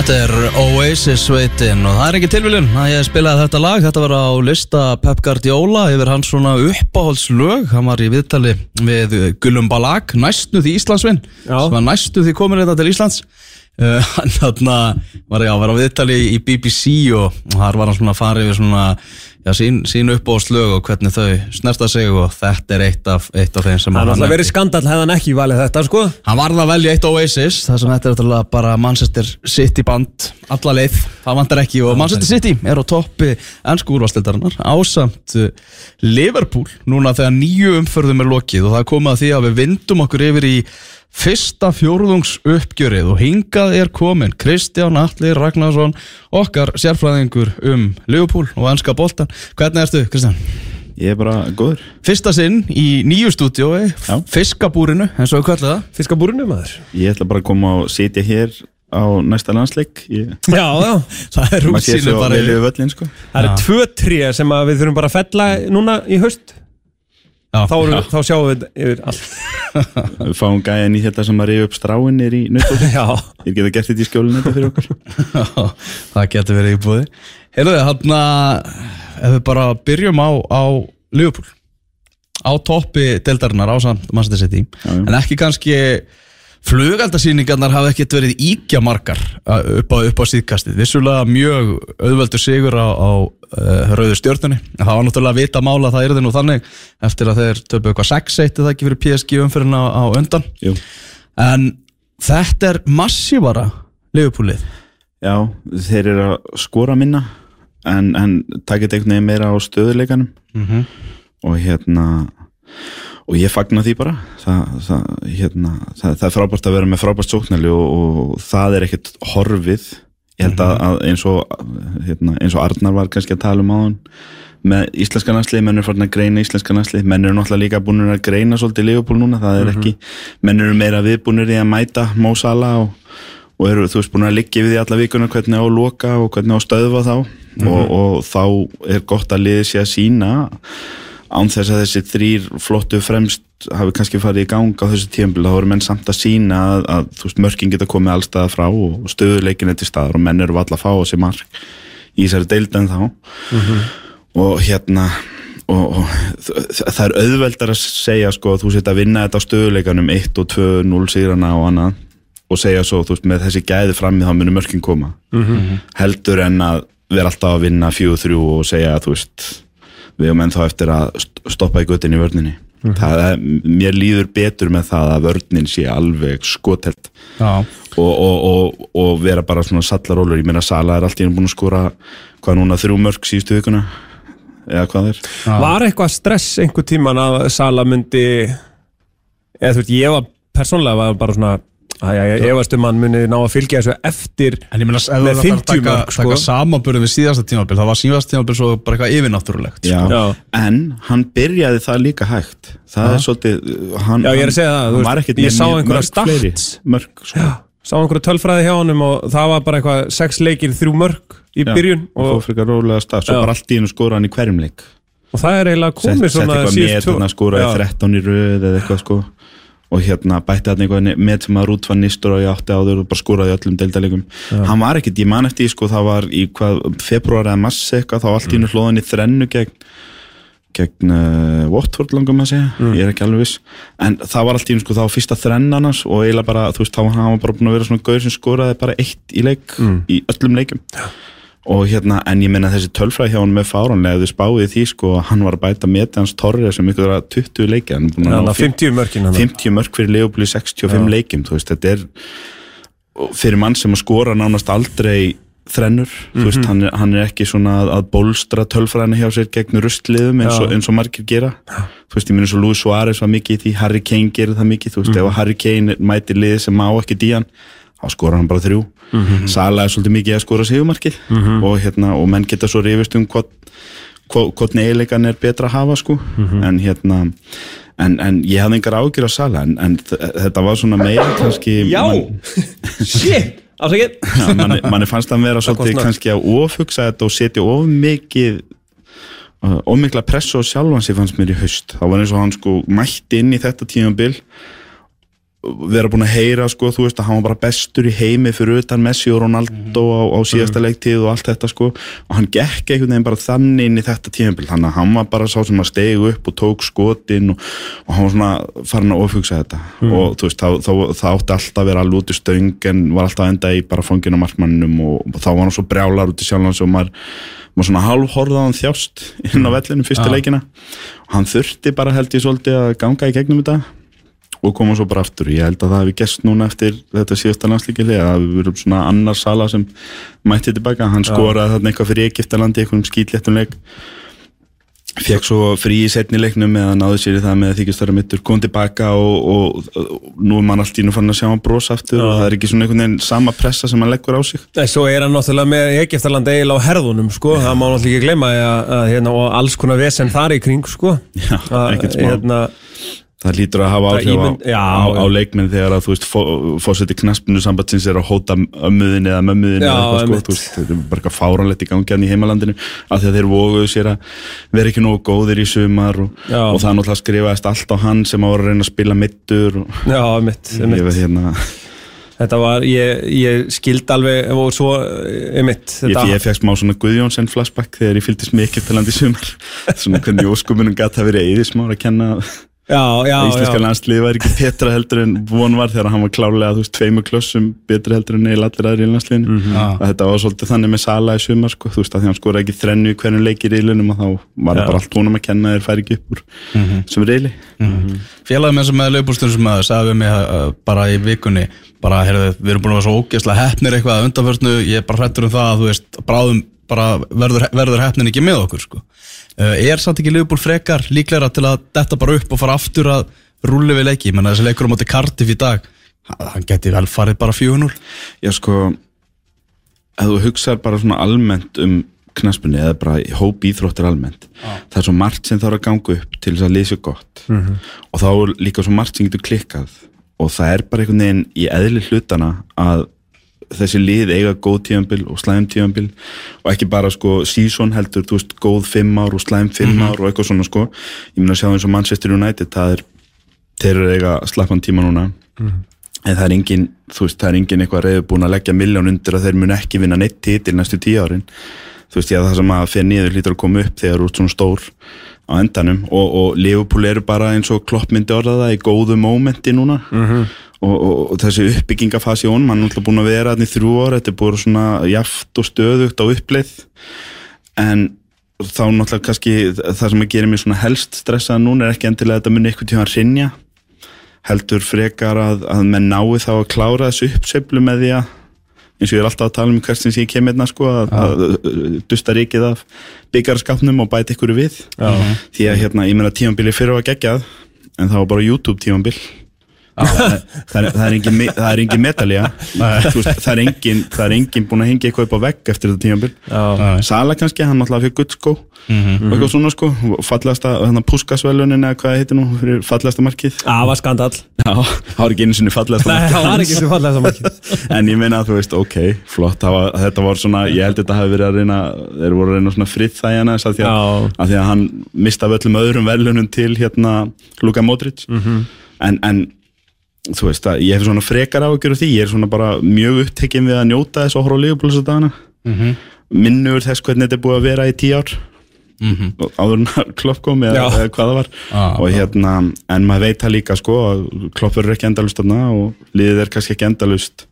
Þetta er Oasis sveitin og það er ekki tilviljun að ég spilaði þetta lag. Þetta var á lista Pep Guardiola yfir hans svona uppáhaldslög. Hann var í viðtali við Gullum Balag næstu því Íslandsvinn sem var næstu því komin þetta til Íslands uh, Hann þarna var, já, var á viðtali í BBC og þar var hann svona að fara yfir svona já, sín, sín uppáhaldslög og hvernig þau snerta sig og þetta er eitt af, eitt af þeim sem Það er hann alltaf verið skandal hefði hann ekki valið þetta sko. Hann varð að velja eitt Oasis þar sem þetta er náttúrulega bara Manchester City band alla leið, það vantar ekki og Manchester City er á toppi ennsku úrvastildarinnar ásamt uh, Liverpool núna þegar nýju umförðum er lokið og það er komið að því að við vindum okkur yfir í fyrsta fjórðungs uppgjörið og hingað er komin Kristján Atli Ragnarsson okkar sérfræðingur um Liverpool og ennska boltan. Hvernig ertu Kristján? Ég er bara góður. Fyrsta sinn í nýju stúdiói, fiskabúrinu eins og við kallum það. Fiskabúrinu maður. Ég ætla bara að koma og sitja hér á næsta landsleik. Ég, Já, já. Það er svo bara sko. Það eru tvö tré sem að við þurfum bara að fella núna í haust Já. Þá, eru, þá sjáum við yfir allt. Við fáum gæjan í þetta sem að reyja upp stráin er í Já, Ég geta gert þetta í skjólinu þetta fyrir okkur. Já, það getur verið íbúði Heyrðu, hann að ef við bara byrjum á, á Liverpool á toppi deildarinnar á samt Já, já. en ekki kannski flugaldarsýningarnar hafa ekkert verið íkja margar upp á, upp á síðkastið. Vissulega mjög auðveldur sigur á, á uh, rauðu stjórnunni það var náttúrulega að vita mála að það er þið nú þannig eftir að þeir töpu eitthvað 6-1 eða ekki fyrir PSG umfyrirna á, á undan. Jú. en þetta er massívara Liverpoolið. Já, þeir eru að skora minna en, en takit einhvern veginn meira á stöðuleikanum. Mhm. og hérna og ég fagna því bara. Það, það, hérna, það, það er frábært að vera með frábært sóknarli og, og það er ekkert horfið. Ég held að, að eins og hérna, eins og Arnar var kannski að tala um áðan með íslenska landslið, menn eru farin að greina íslenska landslið, menn eru náttúrulega líka búin að greina svolítið Leopold núna, það er ekki menn eru meira viðbúinir í að mæta Mo Salah og, og eru þú veist búin að liggja við því alla vikuna hvernig á að loka og hvernig á að stöðva þá. Og, og þá er gott að liði sér að sína án þess að þessi þrýr flottu fremst hafi kannski farið í gang á þessu tímpil þá eru menn samt að sína að, að þú veist, mörkin geta komið allstaða frá og stöðuleikin er til staðar og menn eru valla að fá á sig mark í þessari deildan þá og hérna og, og það er auðveldar að segja sko að þú setja að vinna þetta á stöðuleikanum 1 og 2, 0 sigrana og annað og segja svo, þú veist, með þessi gæði frammi þá munir mörkin koma. Heldur en að vera alltaf að vinna 4-3 og segja að þú veist við erum ennþá eftir að st- stoppa í göttin í vörninni. Það er, mér líður betur með það að vörnin sé alveg skotelt. Já, og, og, og, og vera bara svona sallarólur, ég meina Sala er alltaf búin að skora hvað núna þrjú mörg síðustu vikuna? Eða hvað er? Var eitthvað stress einhver tíman að Sala myndi eða þú veist, ég var persónlega var bara svona ég efast um að hann muni ná að fylgja þessu eftir En ég meina, ef Með þú þarf að 50 taka, mörk, sko. taka samanburðum við síðasta tímabil, það var síðasta tímabil svo bara eitthvað yfirnáttúrulegt. Já. Sko. Já. en hann byrjaði það líka hægt það er svolítið hann, Já, ég er að segja það, þú hann veist, ég sá einhverja mörg stats. mörg sko. sá einhverju tölfræði hjá honum og það var bara eitthvað sex leikir, þrjú mörg í Já, byrjun og fór fyrir rólega stað, svo Já. bara allt í hennu skora hann í hverjum leik og það er eiginlega sett, komið sett svona eitthvað síðust með hann skoraði 13 í röð eða eitthvað sko og hérna bætti hann eitthvað með sem að Rút var nýstur og ég átti áður og bara skoraði í öllum deildalegjum hann var ekkert, ég man eftir sko það var í hvað, februar eða mass eitthvað þá allt í hennu hlóðan í þrennu gegn gegn uh, Watford langum að segja. Ég er ekki alveg viss. En það var allt í hennu sko fyrsta þrennan hans og eiginlega bara, þú veist, þá var hann bara búin að vera svona gaur sem skoraði bara eitt í leik í öllum leikum og hérna, en ég menna þessi tölfræði hjá hann með fáránlega, ef þið spáðið því sko að hann var að bæta með hans torri sem ykkur að 20 leiki, hann er búin að Þannig að 50 mörkin hann 50 mörg fyrir í 65 leikim þú veist, þetta er fyrir mann sem að skora nánast aldrei þrennur, þú veist, hann er, hann er ekki svona að, að bólstra tölfræðina hjá sér gegn rustliðum eins, Já. eins og margir gera. Þú veist, ég minn eins og Luis Suárez var mikið í því Harry Kane gerir það mikið, þú veist, ef Harry Kane mætir liði sem má ekki díjan þá skora hann bara þrjú. Sala er svolítið mikið að skora sigumarkið og, hérna, og menn geta svo rifist um hvort hvort eiginleikan er betra að hafa sko. En hérna en, en ég hafði engar ágjur að Sala en, en þetta var svona meira kannski Já, mann- shit, afsakið. Manni, manni fannst hann vera svolítið kannski að ofugsa þetta og setja of mikið uh, of mikla pressu á sjálfan sig fannst mér í haust. Það var eins og hann sko mætti inn í þetta tímabil vera búin að heyra sko, þú veist að hann var bara bestur í heimi fyrir utan Messi og Ronaldo á, á síðasta leiktíð og allt þetta sko. Og hann gekk einhvern veginn bara þannig inn í þetta tímabil. Þannig að hann var bara sá sem að stegu upp og tók skotin og, og hann var svona farin að ofhugsa þetta. Og þú veist, þá, þá, það átti alltaf að vera alveg út í stöng en var alltaf enda í bara fangin á markmanninum og, og þá var hann svo brjálar út í sjálfans og maður maður svona á hann þjást inn á vellinu fyrstu Já. leikina. Og hann þurfti bara held ég svolítið að ganga í gegnum þetta og koma svo bara aftur. Ég held að það hefði gest núna eftir þetta síðasta landslíkili að við verum svona annar sala sem mætti tilbaka, hann skoraði þarna eitthvað fyrir Egiptalandi, eitthvað um skýtléttum leik. Fekk svo frí í setni leiknum eða náðu sér í það með að þykist vera mittur, kom tilbaka og, og, og nú er mann allt í nú fann að sjá hann brosa aftur og það er ekki svona einhvern veginn sama pressa sem hann leggur á sig. Nei, svo er hann náttúrulega með Egeftaland eiginlega á herðunum, sko, það má náttúrulega ekki gleyma að, að, hérna, og alls konar vesen þar í kring, sko. Já, Að, ekkert smá. hérna, það lítur að hafa áhrif á, já. á, á leikminn þegar að þú veist fórseti knaspinu sambandsins er að hóta ömmuðin eða mömmuðin eða eitthvað sko, veist, þetta er bara eitthvað fáranlegt í gangi hann í heimalandinu af því að þeir voguðu sér að vera ekki nógu góðir í sumar og, og það náttúrulega skrifaðist allt á hann sem á að reyna að spila mittur og Já, mitt, mitt. hérna Þetta var, ég, ég skild alveg og svo, mitt ég, ég fekk smá svona Guðjónsson flashback þegar ég fylgdist með Egyptaland í sumar svona hvernig óskumunum gæti að vera íslenska landslið var ekki betra heldur en von var þegar hann var klálega þú veist tveimur klossum betra heldur en eil allir aðri í landsliðinu Mhm. Já. að þetta var svolítið þannig með Sala í sumar sko, þú veist að því hann skoraði ekki þrennu í hvernig leikir í riðlunum og þá var Já. bara allt honum að kenna þeir færi ekki upp úr sem riðli Félagið með sem með laupúlstunum sem að sagði við mig uh, bara í vikunni bara, heyrðu, við erum búin að vera svo ógeðslega heppnir eitthvað að undanförnu, ég er bara hrættur um það að veist, bráðum bara verður, verður heppnin ekki með okkur sko. Uh, er samt ekki Liverpool frekar líklega til að detta bara upp og fara aftur að rúli við leiki, menn að þessi leikur á móti Cardiff í dag, ha- hann geti vel farið bara 4-0 Já sko ef þú hugsaðar bara svona almennt um knaspunni eða bara í hóp íþróttir almennt það er svo margt sem þarf að ganga upp til þess að lýsa gott. Og þá er líka svo margt sem getur klikkað. Og það er bara einhvern veginn í eðli hlutana að þessi lið eiga góð tíðanbil og slæm tíðanbil og ekki bara sko season heldur, þú veist, góð fimm ár og slæm fimm ár og eitthvað svona sko. Ég meina að sjá eins og Manchester United það er, þeir eru eiga slappan tíma núna. En það er engin, þú veist, það er engin eitthvað reyður búin að leggja miljón undir að þeir mun ekki vinna neitt titil næstu tíu árin þú veist, ég að það sem að fyrir niður lítur að koma upp þegar ert svona stór á endanum og, og Liverpool eru bara eins og klopp myndi orða það í góðu mómenti núna. Mhm. og, og, og þessi uppbyggingafasi í honum, hann er náttúrulega búin að vera þarna í þrjú ár, þetta er búin svona jaft og stöðugt á uppleið. En þá náttúrulega kannski það sem að gera mér svona helst stressað núna er ekki endilega að þetta muni eitthvað tíma að rinja heldur frekar að, að menn nái þá að klára þessu uppseflu með því að eins og ég er alltaf að tala um hvert sem ég kem hérna sko að, að, að dusta ríkið af byggarskapnum og bæta ykkur við. Já. því að hérna, ég meina tímambili fyrir var geggjað en það var bara YouTube tímambil það, það, er, það er engin, það er engin veist, það er engin það er engin búin að hengja eitthvað upp á vegg eftir þetta tímambil Já, Sala kannski, hann náttúrulega fyrir guttskó Mhm. og eitthvað svona sko. Þannig að púskasvelunin eða hvað það heitir nú fyrir fallegasta markið. Það var skandal það var ekki einu sinni fallegasta Nei, markið. það En ég meina að þú veist, ok, flott. Það var, Þetta var svona, ég held að þetta hafi verið að reyna Þeir voru að reyna svona fritt þægjana að, því að, að því að hann mista af öllum öðrum verðlunum til hérna Luka Modric. Mhm. en, en þú veist, að ég hef svona frekar áhyggjur af því Ég er svona bara mjög upptekinn við að njóta þess að horfa á að dagana. Mhm. Minnur þess hvernig þetta er búið að vera í tíu ár. Mhm. og áður en klopp kom eða, eða hvað það var. Ah, og hérna, en maður veit það líka sko að klopp verður ekki endalust þarna og liðið er kannski ekki endalust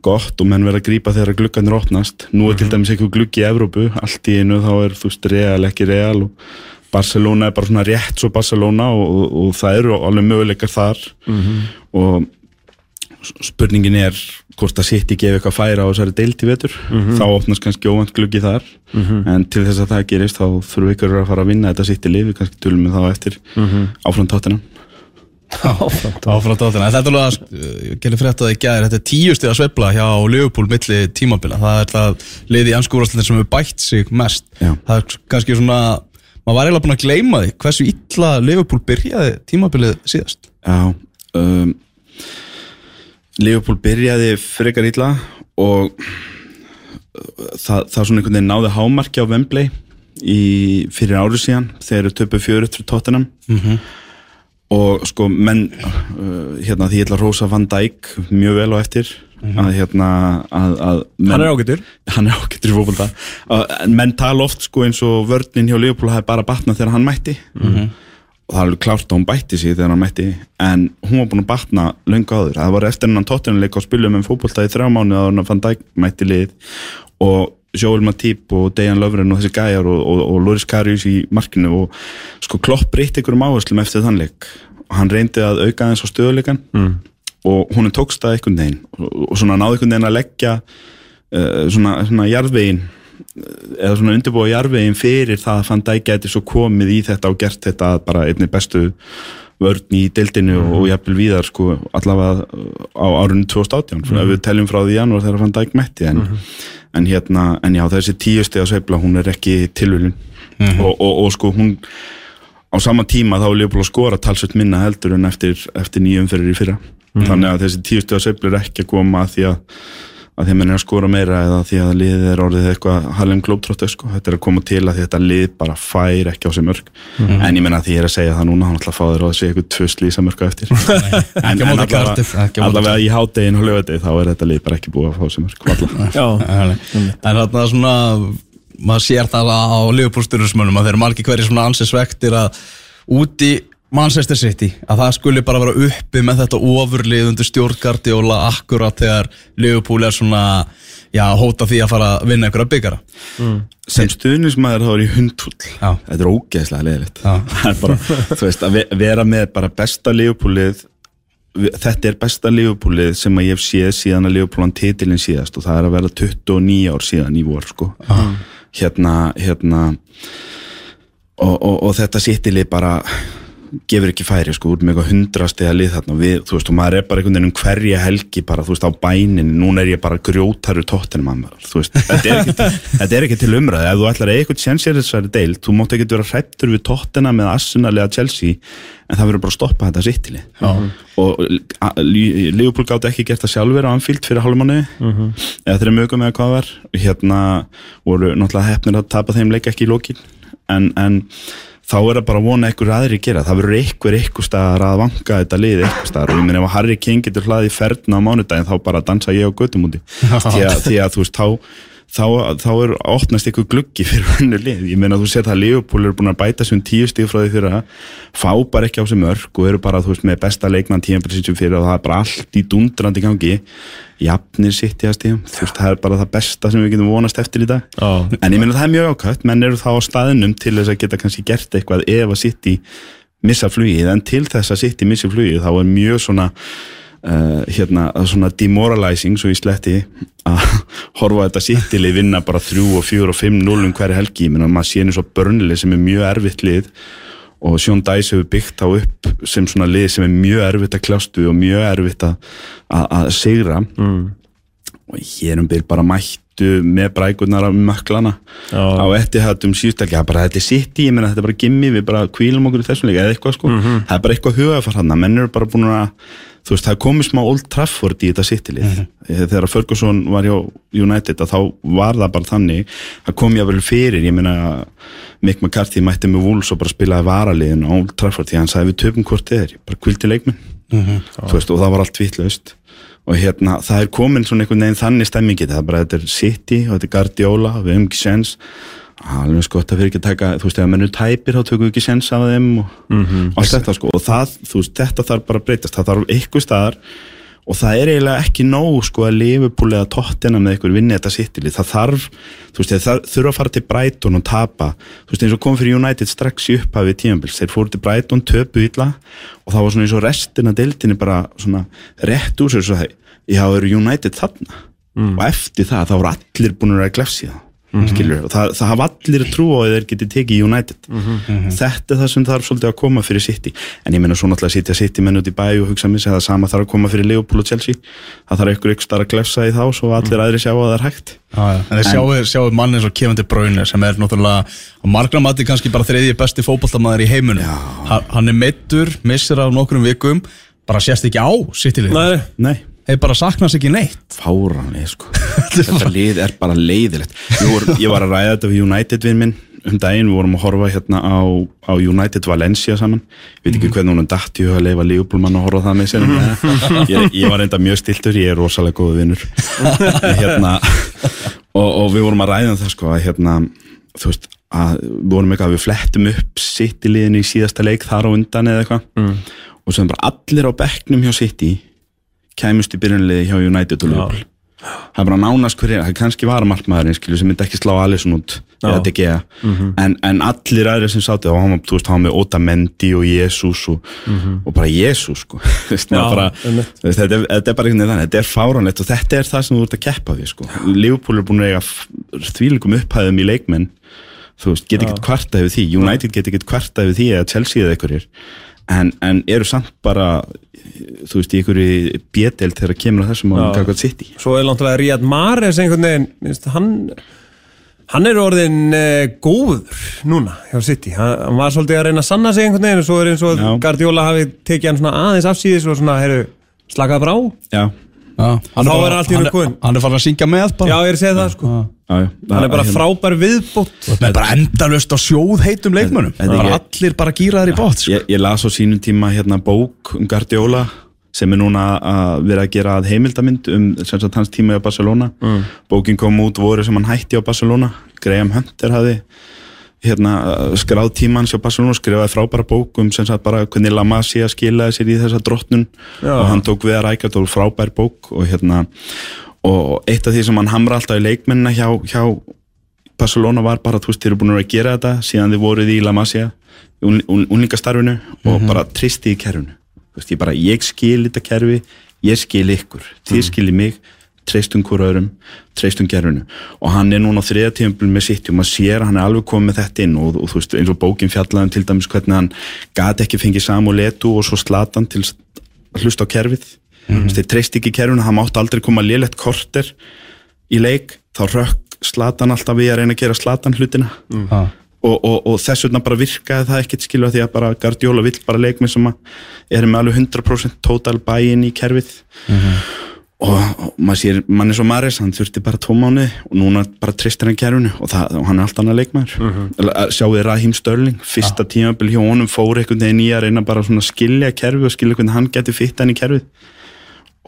gott og menn verður að grípa þegar glugganir opnast. Nú er til dæmis eitthvað gluggi í Evrópu allt í einu þá er þú veist real ekki real og Barcelona er bara svona rétt svo Barcelona og, og, og það eru alveg möguleikar þar. Og spurningin er hvort að í gefi eitthvað færa á þessari deilt í vetur. Þá opnast kannski óvænt gluggi þar. En til þess að það gerist þá þurfum ykkur að fara að vinna þetta í lifi kannski tölum við þá eftir áfram tóttina Áfram tóttina, þetta er alveg að uh, gerði frétt að þetta er tíu stig að sveifla hjá Liverpool milli tímabila, það er það liði í anskúrastlinn sem hefur bætt sig mest. Já. það er kannski svona maður var eiginlega búin að gleyma því hversu illa Liverpool byrjaði tímabilið síðast. Já um, Liverpool byrjaði frekar illa og það, það svona einhvern veginn náði hámarki á Wembley í, fyrir árið síðan þegar þau töpu fjöruð fyrir Tottenham og sko menn uh, hérna því ég ætla að rósa Van Dijk mjög vel á eftir að hérna að, að menn, Hann er ágættur hann er ágættur en menn tala oft sko eins og vörnin hjá Leopold hafi bara batnað þegar hann mætti. Og það er klárt að hún bætti sig þegar hann mætti. En hún var búin að batna löngu áður. Það var eftir hennan tóttinleik á spilum um fókbalta í þrjá mánu að hann fann dæk mætti lið. Og Joel Matip og Dejan Löfren og þessi gæjar og, og, og Loris Karius í markinu og sko Klopp breytti ykkur um áherslum eftir þann leik og hann reyndi að auka aðeins á stöðuleikan mm. og hún tókst það einhvern veginn og, og svona náði einhvern veginn að leggja uh, svona, svona jarðvegin eða svona undirbúa jarðvegin fyrir það að fann dæk gæti svo komið í þetta og gert þetta bara einni bestu vörn í deildinu Mhm. og jafnvel víðar sko allavega á árunni 2018 svona ef við teljum frá því janúar þegar fann dæk mætti en, Mhm. en hérna, en já þessi tíu steg að sveifla hún er ekki tilvölin Mhm. og, og, og sko hún á sama tíma þá er Leopold að skora talsveit minna heldur en eftir, eftir nýjum fyrir í fyrra Mhm. þannig að þessi tíu steg að sveifla er ekki að koma að því að að að menn er að skora meira eða því að liðið er orðið eitthvað Harlem Globetrotter sko, þetta er að koma til að að þetta lið bara fær ekki á sig mörg en ég menna að því ég er að segja það núna hann ætla að fá þér á þessi eitthvað tvö slísa mörg eftir. En, móti allavega í hádegin og lögadegi þá er þetta lið bara ekki búið að fá sig mörg En þarna svona maður sér það á liðupúlsturismönum að þeir eru margir hverju svona ansið svektir að úti Manchester City að það skuli bara vera uppi með þetta ofurlið undir stjórngardi og akkurat þegar Liverpool er svona já, hóta því að fara að vinna einhverja byggara sem stuðnismæður þá er ég hundfull Já. þetta er ógeðslega leðilegt Já. það er bara, þú veist, að ve- vera með bara besta liðupúlið þetta er besta liðupúlið sem að ég hef séð síðan að liðupúlan titilin síðast og það er að vera 29 ár síðan í vor sko. hérna hérna og, og, og þetta sittilið bara gefur ekki færi sko út með eitthvað hundrastega lið þarna. Við, þú veist, og maður er bara einhvern veginn um hverja helgi bara, þú veist, á bænin núna er ég bara grjótaru tóttinum að maður, þú veist, þetta er ekki, þetta er ekki til umræði, ef þú ætlar að eitthvað þessari deil, þú mátt ekki vera hrættur við tóttina með Arsenal eða Chelsea en það verður bara að stoppa þetta sittili og Leopold gátt ekki gert það sjálfur á Anfield fyrir hálfmánu eða þeirra mögum eða hvað var. Hérna voru náttúrulega hefnir að tapa þeim leik ekki í lókin en, en þá er það bara að vona einhver aðri að gera. Það verður einhver einhver staðar að vanga þetta lið einhver staðar. Og ég meina ef Harry King getur hlaðið ferðna á mánudaginn þá bara dansa ég á göttum úti. Því, að- því að þú veist þá þá, þá er opnast eitthvað gluggi fyrir hennu lið, ég meina þú sér það að Leopold eru búin að bæta sem tíu stíð frá því fyrir að fá bara ekki á sig mörg og eru bara þú veist með besta leikmann tíðanbilsins fyrir og það er bara allt í dundrandi gangi. Jafnir sitt í að stíðum þú veist það er bara það besta sem við getum vonast eftir í dag. Já. en ég meina það er mjög ákvæmt menn eru þá á staðinum til þess að geta kannski gert eitthvað ef að sitt í missa flugið. En til þess að sitt í missa flugið þá er mjög svona uh, hérna, svona demoralizing svo í sletti að horfa þetta sittilið vinna bara 3 og 4 og 5 0 um hverja helgi, ég meina maður sé eins og börnlið sem er mjög erfitt lið og Sjón Dæs hefur byggt þá upp sem svona lið sem er mjög erfitt að kljástu og mjög erfitt að, að, að sigra. Mm. og hér um byrj bara mættu með brækurnar af möklana Já. á eftir hættum síðustakki, það er bara þetta er sitt í, ég meina þetta er bara gimmi, við bara kvílum okkur í þessum leik eða eitthvað sko, það er bara eitthvað hugafar hann, menn eru bara búin að þú veist, það komið smá Old Trafford í þetta sittilið mm -hmm. þegar Ferguson var hjá United þá var það bara þannig það kom ég að vel fyrir, ég meina Mick McCarthy mætti með Wolves og bara spilaði varaliðin á Old Trafford því hann sagði við töfum hvort er, bara kvildi leikminn þú veist, og það var allt vitlaust. Og hérna, það er komin svona einhvern veginn þannig stemmingi, það er bara, þetta er City og þetta er Guardiola, við hefum ekki sens alveg sko, það fyrir ekki að taka þú veist, ef mennur tæpir, þá tökum við ekki sens af þeim og allt þetta sko. Og það, þú veist, þetta þarf bara að breytast, það þarf eitthvað staðar og það er eiginlega ekki nóg sko að Liverpool eða Tottenham með einhver vinni þetta sittilið, það þarf þú veist, það þurfa að fara til Brighton og tapa. Þú veist, eins og kom fyrir United strax í upphafi tímabils, þeir fóru til Brighton, töpu illa og það var svona eins og restina deildinni bara svona rétt úr sér svo já, eru United þarna? Og eftir það, þá voru allir búin að glefsi það mm -hmm. og það, það hafa allir trú á að þeir geti tekið United. Þetta er það sem þarf svolítið að koma fyrir City. En ég meina svo náttúrulega að sitja City menn út í bæ og hugsa mér að það sama þarf að koma fyrir Liverpool og Chelsea. Það þarf ykkur ykkur starf að glefsa í þá svo allir aðri sjá að það er hægt. Já, já. En þeir sjáu, sjáu mann eins og Kevin De Bruyne sem er náttúrulega á margra mati kannski bara þriðji besti fótballtamaður í heimunum hann, hann er meittur, missir af nokkrum vikum bara sést ekki á sittilið Nei, Nei, Þeir bara saknast ekki neitt. Fáranlega sko. Þetta lið er bara leiðilegt. Var, ég var að ræða þetta við United vinn minn um daginn, við vorum að horfa hérna á, á United Valencia saman. Ég veit ekki hvernig hún dætt í að leifa Leopoldmann að horfa það með sér ég, ég var enda mjög stiltur, ég er rosalega góðu vinnur hérna, og, og við vorum að ræða um það sko að hérna, þú veist að við vorum eitthvað að við flettum upp sitt í liðinu í síðasta leik þar á undan eða eitthvað. Mm. og svo bara allir á bekknum hjá City kæmust í byrjunliði hjá United og Liverpool. Það er bara nánast hverja, það er kannski varamarkmaðurinn sem myndi ekki slá Alisson út mm -hmm. en, en allir aðri sem sátti, þá var, hann með Otamendi og Jesus og, mm -hmm. og bara Jesus, sko. Þetta, er, þetta er bara einhvern veginn þetta er fáranlegt og þetta er það sem þú ert að keppa við, sko. Liverpool er búin að eiga þvílikum upphæðum í leikmenn. Þú veist, get ekki kvarta yfir því. United get ekki kvarta yfir því eða Chelsea eða einhverjir en, en eru samt bara þú veist, í einhverju bjedel þegar kemur að þessum og kakvað sitt í Svo er langt að Ríad Mares einhvern veginn minnst, hann, hann er orðin uh, góður núna hjá City, hann, hann var svolítið að reyna að sanna sig einhvern veginn og svo er eins og Guardiola hafi tekið hann svona aðeins afsýðis og svona, heyrðu, slakað brá. Já Já, hann, er bara, hann, er, hann er farin að syngja með bara. Já, ég er að segja það sko. Já, já, Hann er bara hérna. frábær viðbót. Það er bara endalust á sjóð heitum leikmönum Það er allir bara gýraður í bót sko. ég, ég las á sínum tíma hérna bók um Guardiola sem er núna að vera að gera að heimildamind um sagt, hans tíma í Barcelona. Mm. Bókin kom út voru sem hann hætti á Barcelona. Graham Hunter hafi hérna, skráð tíman sér Barcelona skrifaði frábæra bók um sem sagt bara hvernig La Masia skilaði sér í þessa drottnun Já. og hann tók við að rækja og frábær bók og hérna og eitt af því sem hann hamra alltaf í leikmennina hjá, hjá Barcelona var bara þú veist þeir eru búin að gera þetta síðan þið voruð í La Masia unlingastarfinu un, og mm -hmm. bara tristi í kerfinu veist, ég, bara, ég skil þetta kerfi ég skil ykkur, þið mm. skil mig treystum hverjum, treystum gerfinu og hann er núna á þriða tíumbil með sitt og maður sér að hann er alveg komið með þetta inn og, og þú veist eins og bókin fjallaðum til dæmis hvernig hann gati ekki fengið samu letu og svo slatan til að hlusta á kerfið. Mm -hmm. þeir treyst ekki kerfinu, hann mátt aldrei koma liðlegt korter í leik. Þá rökk slatan alltaf við að reyna að gera slatan hlutina. Mm. -hmm. og, og, og þess vegna bara virkaði það ekkert skilja því að bara Guardiola vill bara leikmið sem að er með alveg 100% total buy-in í kerfið. Mm -hmm og maður sér, mann er svo Maris hann þurfti bara tvo mánu og núna bara tristir hann kerfinu og, það, og hann er allt annað leikmæður uh mhm. -huh. sjáu þið Rahim Störling fyrsta ah. tímabil hjá honum fór einhvern veginn í að reyna bara svona skilja kerfi og skilja hvernig hann geti fitt hann í kerfið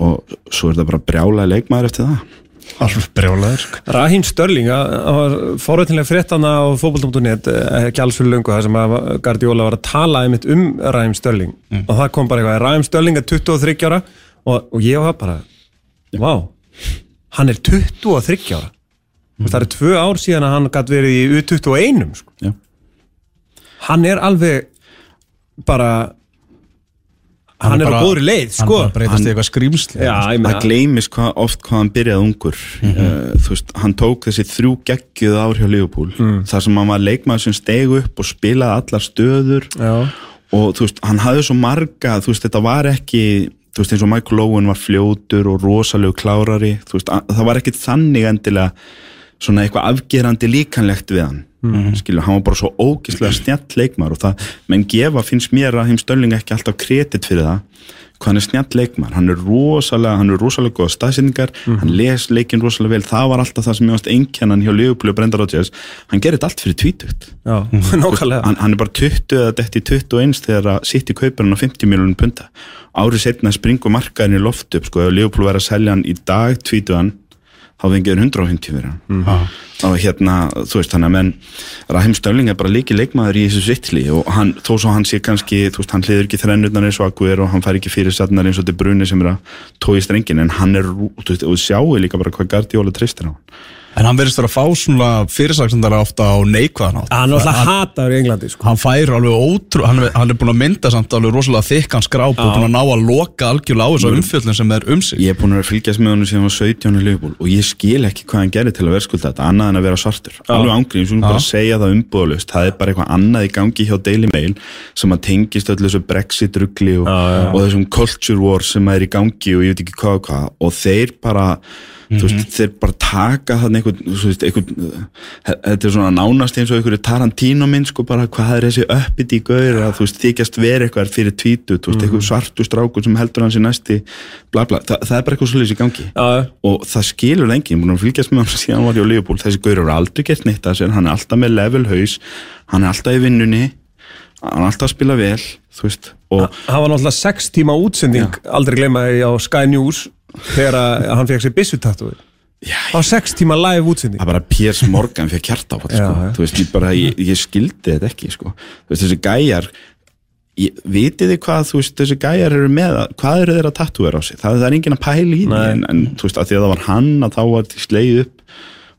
og svo er það bara brjálaði leikmæður eftir það Alveg brjálaður sko. Rahim Störling fórveitinlega fréttana á fókbalt.net eh, ekki alls fyrir lungu það sem að Guardiola var að tala einmitt um Rahim Störling mm. og það kom bara eitthvað Rahim Störling er 23 ára og, og ég var bara Vá, hann er 23 ára mm. það er tvö ár síðan að hann gæti verið í U21 sko. hann er alveg bara hann, hann er, bara, á góðri leið sko. hann breytast í eitthvað skrýmsli það gleymis hva, oft hvað hann byrjaði ungur mm -hmm. uh, veist, hann tók þessi þrjú geggjuð ár hjá Leopold mm. þar sem hann var leikmaður sem steg upp og spilaði allar stöður Já. og þú veist, hann hafði svo marga þú veist, þetta var ekki þú veist eins og Michael Owen var fljótur og rosalegu klárari veist, það var ekkert þannig endilega svona eitthvað afgerandi líkanlegt við hann mm -hmm. skilju, hann var bara svo ógislega snjall leikmar og það, menn gefa finnst mér að heim Stölling ekki alltaf kredit fyrir það hvað hann er snjall leikmar, hann er rosalega hann er rosalega góða staðsendingar mm -hmm. hann les leikin rosalega vel, það var alltaf það sem ég ást einkennan hjá Leopold og Brenda Rodgers. Hann gerir allt fyrir tvítugt hann, hann er bara 20 eða detti 21 þegar að sitt í kaupurinn á 50 miljónum punta. Árið setna springur markaðin í loft upp sko, ef Leopold verið að selja hann í dag tvítuðan, þá fengið hann 150 fyrir hann. Mm og hérna, þú veist að menn Rahim Stölling er bara líki leikmaður í þessu sittli og hann, þó svo hann sé kannski þú veist, hann hliður ekki þrennurnar eins og akkur og hann fær ekki fyrir satnar eins og þetta bruni sem er að tói strengin, en hann er, þú veist, og sjáu líka bara hvað Gardiola tristir á hann En hann verðist að fá svona fyrirsaksendara ofta á neikvæðan átt. Hann er alltaf hataður í Englandi sko. Hann fær alveg ótrú, hann, hann er búin að mynda samt alveg rosalega þykkan skráp og búin að ná að loka algjörlega á þessu mm. umfjöldin sem er um sig. Ég er búin að fylgjast með hann sem hann var 17 í Liverpool og ég skil ekki hvað hann gerir til að verðskulda þetta annað en að vera svartur. Já. Alveg ángrið, ég svona bara segja það umbúðalust. Það er bara eitthvað annað í gangi hjá Daily Mail sem að tengist öllu þessu Brexit-ruggli og, og þessum culture war sem er í gangi og ég veit ekki hvað og hvað og þeir bara þú veist, þeir bara taka þannig einhvern, þú veist, einhvern þetta er svona nánast eins og einhverju Tarantino minn sko bara hvað er þessi uppið í gaur að þú veist, þykjast vera eitthvað fyrir tvítu, þú veist, einhver svartu strákur sem heldur hans í næsti, bla bla Þa, það er bara eitthvað svolítið í gangi. Já, og það skilur lengi, ég múin að fylgjast með hann síðan hann var í Leopold, þessi gaur eru aldrei gert neitt að sér, hann er alltaf með level haus hann er alltaf í vinnunni hann er alltaf að spila vel, þú veist og það var náttúrulega sex tíma útsending aldrei gleyma því á Sky News þegar hann fekk sér byssutatúi já, á sex tíma live útsending það bara Piers Morgan fyrir kjarta á Já, sko. já. þú veist, ég bara, ég, ég skildi þetta ekki sko. veist, þessi gæjar vitið þið hvað, veist, þessi gæjar eru með, að- hvað eru þeir að tattúera á sig það, það er enginn að pæla í því en, en þú veist, að því að það var hann að þá var sleið upp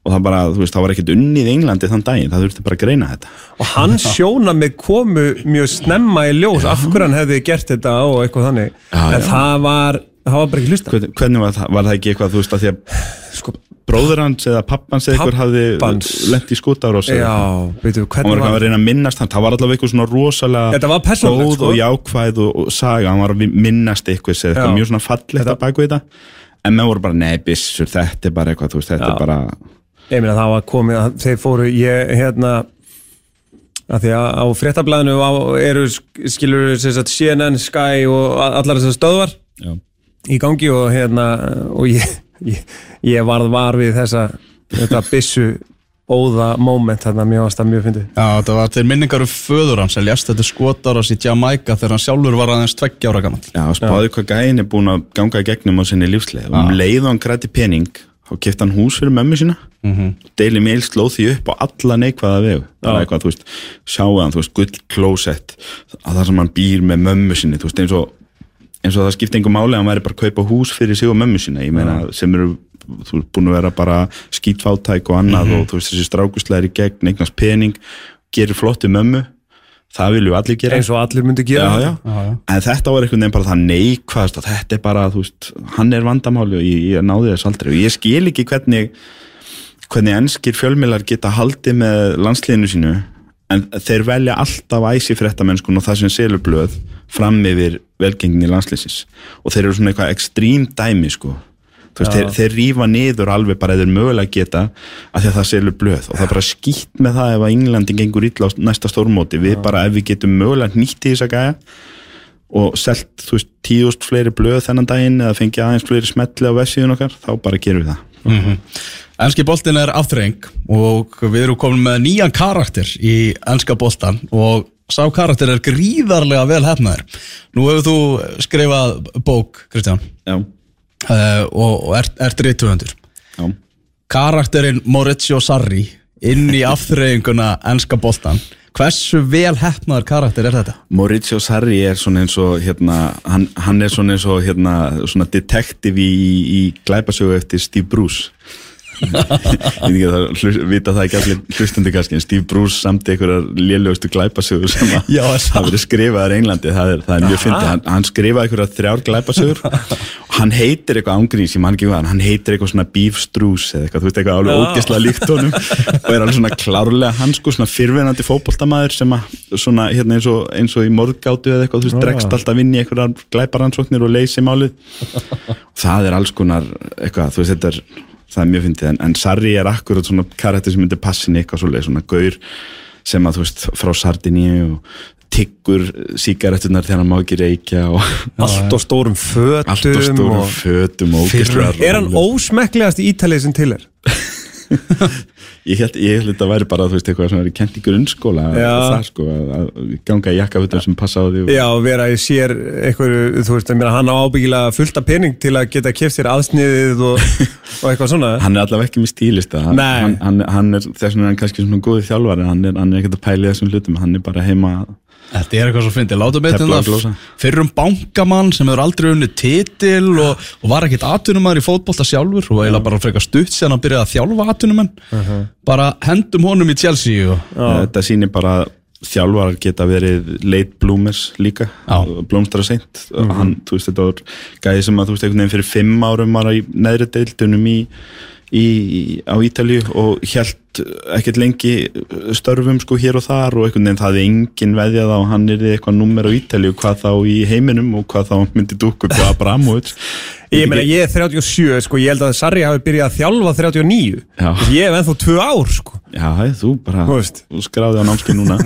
og það bara, þú veist, það var ekkert unnið í Englandi þann daginn, það þurfti bara að greina þetta og hans sjónamið komu mjög snemma í ljós af hverju hann hefði gert þetta og eitthvað þannig Já, en já. það var, það var bara ekki hlusta hvernig, hvernig var, það, var það ekki eitthvað, þú veist, að því að sko, bróður hans eða pappans eða ykkur hafði lent í skútar og já, veitu, hann var eitthvað að reyna að minnast hann, það var allavega eitthvað svona rosalega Þetta var persónulegt, góð sko. og jákvæð og, og saga, hann var að minnast eitthvað eða eitthvað mjög svona fallegt að baka þetta. En menn voru bara, nei, bissur, þetta er bara eitthvað, þú veist, þetta Já. er bara ég meina það var komið að þeir fóru, ég, hérna að því að á fréttablaðinu eru, skilur sem sagt, CNN, Sky og allar þessar stöðvar. Já, í gangi og hérna og ég, ég, ég varð var við þessa þetta byssu óða moment þarna mér varst það mjög fyndið. Já, þetta var til minningar um föður hans sem ljast þetta skotar á í Jamaica þegar hann sjálfur var aðeins tveggja ára gammal já, spáði hvað gæin er búin að ganga í gegnum á sinni lífsleið. Og um leið og hann græti pening þá kefti hann hús fyrir mömmu sína. Mm -hmm. Daily Mail slóð því upp á alla neikvæða vegu. Bara eitthvað, þú veist, sjáu hann, þú veist, gull klósett að það sem hann býr með mömmu sinni, þú veist, eins og eins og það skipti einhver máli að hann væri bara að kaupa hús fyrir sig og mömmu sína, ég meina sem eru þú veist, búin að vera bara skítfátæk og annað og þú veist, þessi strákuslæri gegn, eignast pening, gerir flottu mömmu. Það viljum við allir gera. Eins og allir myndi gera. Já, já. en þetta var einhvern veginn bara það neikvæðast og þetta er bara, þú veist, hann er vandamáli og ég, ég náði þess aldrei. Og ég skil ekki hvernig hvernig enskir fjölmiðlar geta haldið með landsliðinu sínu en þeir velja alltaf æsi fréttamennskun og það sem selur blöð fram yfir velgengni landsliðsins. Og þeir eru svona eitthvað ekstrím dæmi sko. Veist, þeir, þeir rífa niður alveg bara eða mögulega geta að því að það selur blöð. Og það er bara skýtt með það ef að Englandi gengur illa á næsta stórmóti. Við bara ef við getum mögulega nýtt í þess að gæja og selt, þú veist, tíust fleiri blöð þennan daginn eða fengið aðeins fleiri smetli á vefsíðun okkar, þá bara gerum við það. Mm Enski boltin er aftreng og við erum komin með nýjan karakter í enska boltan og sá karakter er gríðarlega vel hefnaður. Nú hefur þú skrifað bók, Kristján, Já, uh, og, og ert, ert reytuhundur. já Karakterinn Maurizio Sarri inn í aftrenguna enska boltan. Hversu vel hefnaður karakter er þetta? Maurizio Sarri er svona eins og hérna, hann, hann er svona eins og hérna, svona detektiv í, í glæpasögu eftir Steve Bruce ég veit að það ekki allir hlustandi kannski en Steve Bruce samt einhverjar lélugustu glæpasögur sem hafa verið skrifaðar í Englandi. Það er, það er mjög fyndið, hann, hann skrifaði einhverjar þrjár glæpasögur. Og hann heitir eitthvað ángrís, ég man ekki hvað, hann heitir eitthvað svona beef struce eða eitthvað, þú veist eitthvað alveg Já. ógeðslega líkt honum og er alveg svona klárlega hann sko svona fyrfinandi fótboltamaður sem að svona hérna eins og, eins og í morðgátu eða eitthvað, þú veist, dregst alltaf inn í einhverjar glæparansóknir og leysi málið. Það er alls konar eitthvað, þú veist, þetta er það er mjög fyndið, en, en Sarri er akkurat svona karakter sem myndir passin eitthvað svoleið, svona gaur sem að þú veist, frá Sardiníu og tiggur sígarettunar þegar hann má ekki reykja og allt á stórum fötum allt á stórum og... fötum og ógeðslega er hann rólegur. ósmekklegast ítalið sem til er ég held, ég held þetta væri bara þú veist eitthvað sem er kent í grunnskóla það sko að, að ganga í jakkafutum sem passa á því og, Já, vera í sér einhverju, þú veist, ég meina, hann á ábyggilega fullta pening til að geta keft sér aðsniðið og, og eitthvað svona. Hann er allavega ekki með stílista hann, hann, hann, er þess vegna er kannski svona góði þjálfari hann er, er ekkert að pæla í þessum hlutum. Hann er bara heima Þetta er eitthvað svo fyndið, látum við fyrrum bankamann sem hefur aldrei unni titil og, og var ekkit atvinnumæður í fótbolta sjálfur og eiginlega bara frekar stutt síðan hann byrjaði að þjálfa atvinnumenn. Bara hendum honum í Chelsea og þetta sýnir bara að þjálfarar geta verið late bloomers líka. Já. blómstra seint. Hann, þú veist, þetta var gæði sem að þú veist, einhvern veginn fyrir fimm árum var í neðri deildunum í í, á Ítalíu og held ekkert lengi störfum sko hér og þar og einhvern veginn það hefði engin veðjað á hann er eitthvað nummer á Ítalíu hvað þá í heiminum og hvað þá myndi dúk upp á Abramovic Ég meina, ég er 37, sko, ég held að Sarri hafi byrjað að þjálfa 39 Já. Ég hef ennþá 2 ár, sko. Já, þú bara, Þú þú skráði á námskeið núna.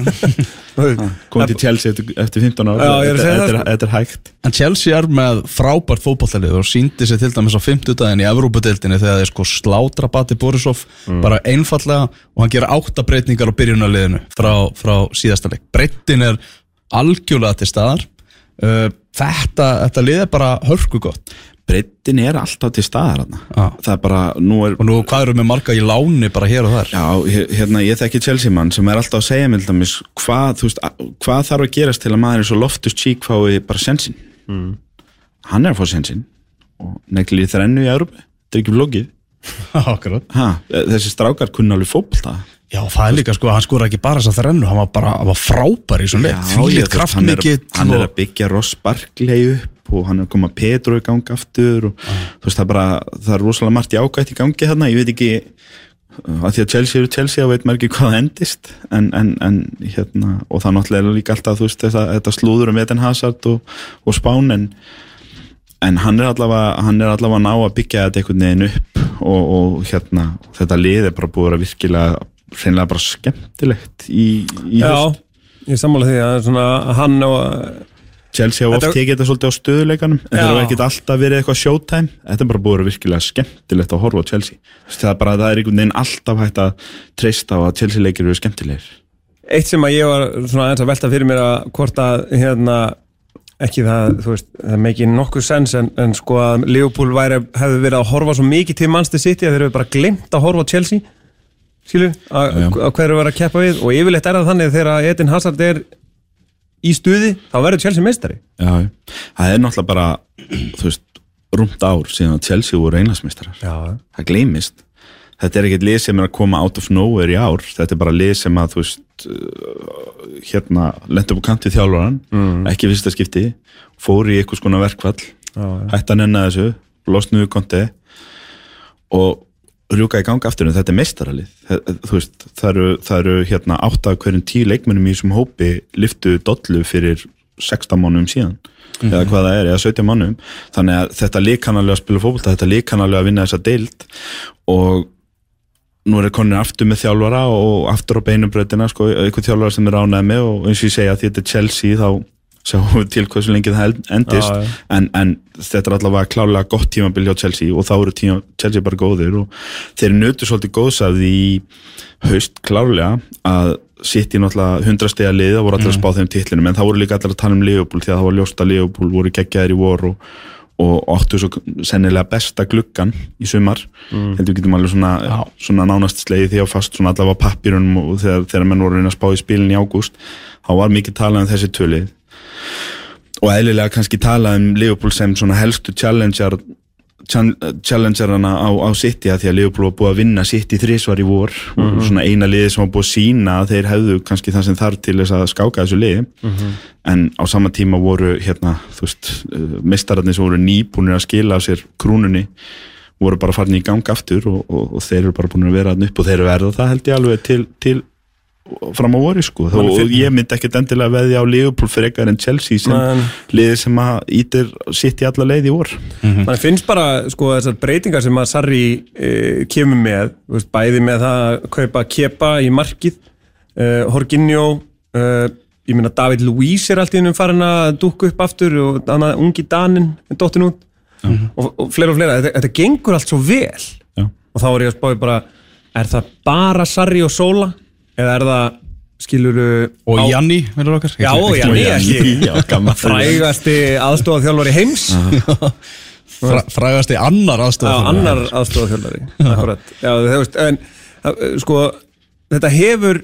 Komið til Chelsea eftir, eftir 15 ára er þetta, sko. þetta er hægt. En Chelsea er með frábært fótballtalið og síndi sér til dæmis á 50 daginn í Evrópadeildinni þegar þeir sko slátra Bati Borisov bara einfallega og hann gera áttabreitningar á byrjunarliðinu frá, frá síðasta leik. Breytin er algjörlega til staðar. Uh, þetta, þetta lið er bara hörku gott breytin er alltaf til staðar. Já. það er bara, nú er og nú hvað eru með marga í láni bara hér og þar? Já, hérna, ég þekki Chelsea mann sem er alltaf að segja með dæmis hvað, veist, hvað þarf að gerast til að maður eins og Loftus Cheek fái bara sensin hann er að fá sensin og negli í þrennu í Európa þetta er ekki Akkurat. ha, þessi strákar kunna alveg fótbolta Já, það er líka sko, hann skora ekki bara þess að þrennu, hann var bara hann var frábær í svona leik, þú veist, hann, er, að byggja Ross Barkley upp og hann er að koma Pedro í gang aftur og þú veist það er bara, það er rosalega margt jákvætt í gangi þarna, ég veit ekki að því að Chelsea eru Chelsea og veit maður ekki hvað það endist. En, en, en hérna og það náttúrulega er líka alltaf þú veist þetta, þetta slúður um Eden Hazard og, og Spán en, en hann er allavega hann er allavega ná að byggja þetta einhvern veginn upp og, og hérna þetta lið er bara búið að virkilega hreinlega bara skemmtilegt í, í Já, haust. ég sammála því að svona hann og Chelsea hafa oft tekið þetta svolítið á stöðuleikanum. En það hefur ekkert alltaf verið eitthvað showtime. Þetta er bara búið að vera virkilega skemmtilegt að horfa á Chelsea. Það er bara, það er einhvern veginn alltaf hægt að treysta á að Chelsea leikir eru skemmtilegir. Eitt sem að ég var svona aðeins að velta fyrir mér að hvort að hérna ekki það, þú veist, það meikir nokkuð sens en, en sko að Liverpool væri, hefði verið að horfa svo mikið til Manchester City að þeir hefur bara glemt að horfa á Chelsea skilur, að að hverju var að keppa við? Og yfirleitt er það þannig að þegar Edin Hazard er í stuði, þá verður Chelsea meistari. Já, það er náttúrulega bara þú veist, rúmt ár síðan að Chelsea voru einlagsmeistarar Já, það gleymist. Þetta er ekkert lið sem er að koma out of nowhere í ár. Þetta er bara lið sem að þú veist uh, hérna, lent upp á kantið þjálfaran Mm. ekki fyrsta skipti fór í eitthvað skona hætti að nenna þessu losnuðu konti og rjúka í ganga aftur en þetta er meistaralið. Það- það eru, það eru hérna átt af hverjum tíu leikmennum í þessum hópi liftu dollu fyrir 16 mánuðum síðan eða hvað það er, eða 17 mánuðum. Þannig að þetta alveg að spila fótbolta þetta alveg að vinna þessa deild og nú er konir aftur með þjálfara og aftur á beinubröðina sko, eitthvað þjálfara sem er ánæði með og eins og ég segja því þetta er Chelsea þá sjáum við til hversu lengi það endist. Já, já. En, en þetta er allavega klálega gott tímabil hjá Chelsea og þá eru tíma, Chelsea bara góðir og þeir nötu svolítið góðs af því í haust klárlega að sitt í náttúrulega hundrastega lið það voru allir að spá þeim titlinum. En það voru líka allir að tala um Liverpool því að það var ljóst að Liverpool voru geggjaðir í vor og, og áttu svo sennilega besta gluggan í sumar. Heldur við getum alveg svona, svona nánast slegið því að fast svona allavega á pappirunum og þegar, þegar menn voru að spá í spilin í ágúst þá var mikið talað um þessi tölið og eðlilega kannski talað um Liverpool sem svona helstu challenger challengerana á, á City að því að Liverpool var búið að vinna City þrísvar í vor. Og svona eina liði sem var búið að sína að þeir hefðu kannski það sem þarf til þess að skáka þessu liði. En á sama tíma voru hérna, þú veist, mistararnir sem voru nýbúinir að skila af sér krúnunni voru bara farin í gang aftur og, og, og þeir eru bara búin að vera upp og þeir eru verða það held ég alveg til, til fram á voru sko. Þó, og ég myndi ekkert endilega veðja á Liverpool fyrir eitthvað en Chelsea sem Men- liði sem að ítir sitt í alla leið í vor. Man finnst bara sko þessar breytingar sem að Sarri e, kemur með, þú veist, bæði með það að kaupa kepa í markið e, Horginjó e, ég meina David Luiz er allt í hennum farin að dúkka upp aftur og annað ungi Danin er dottin út. Og, og fleira og fleira, þetta, þetta gengur allt svo vel. Já. og þá er ég að spáði bara er það bara Sarri og Sola eða er það skiluru Og Janni, verður okkar? Já, Janni, ekki Já, gaman frægasti aðstofað heims. Fra, Frægasti annar aðstofa Já, annar aðstofað Akkurat. Já, þú veist, en sko, þetta hefur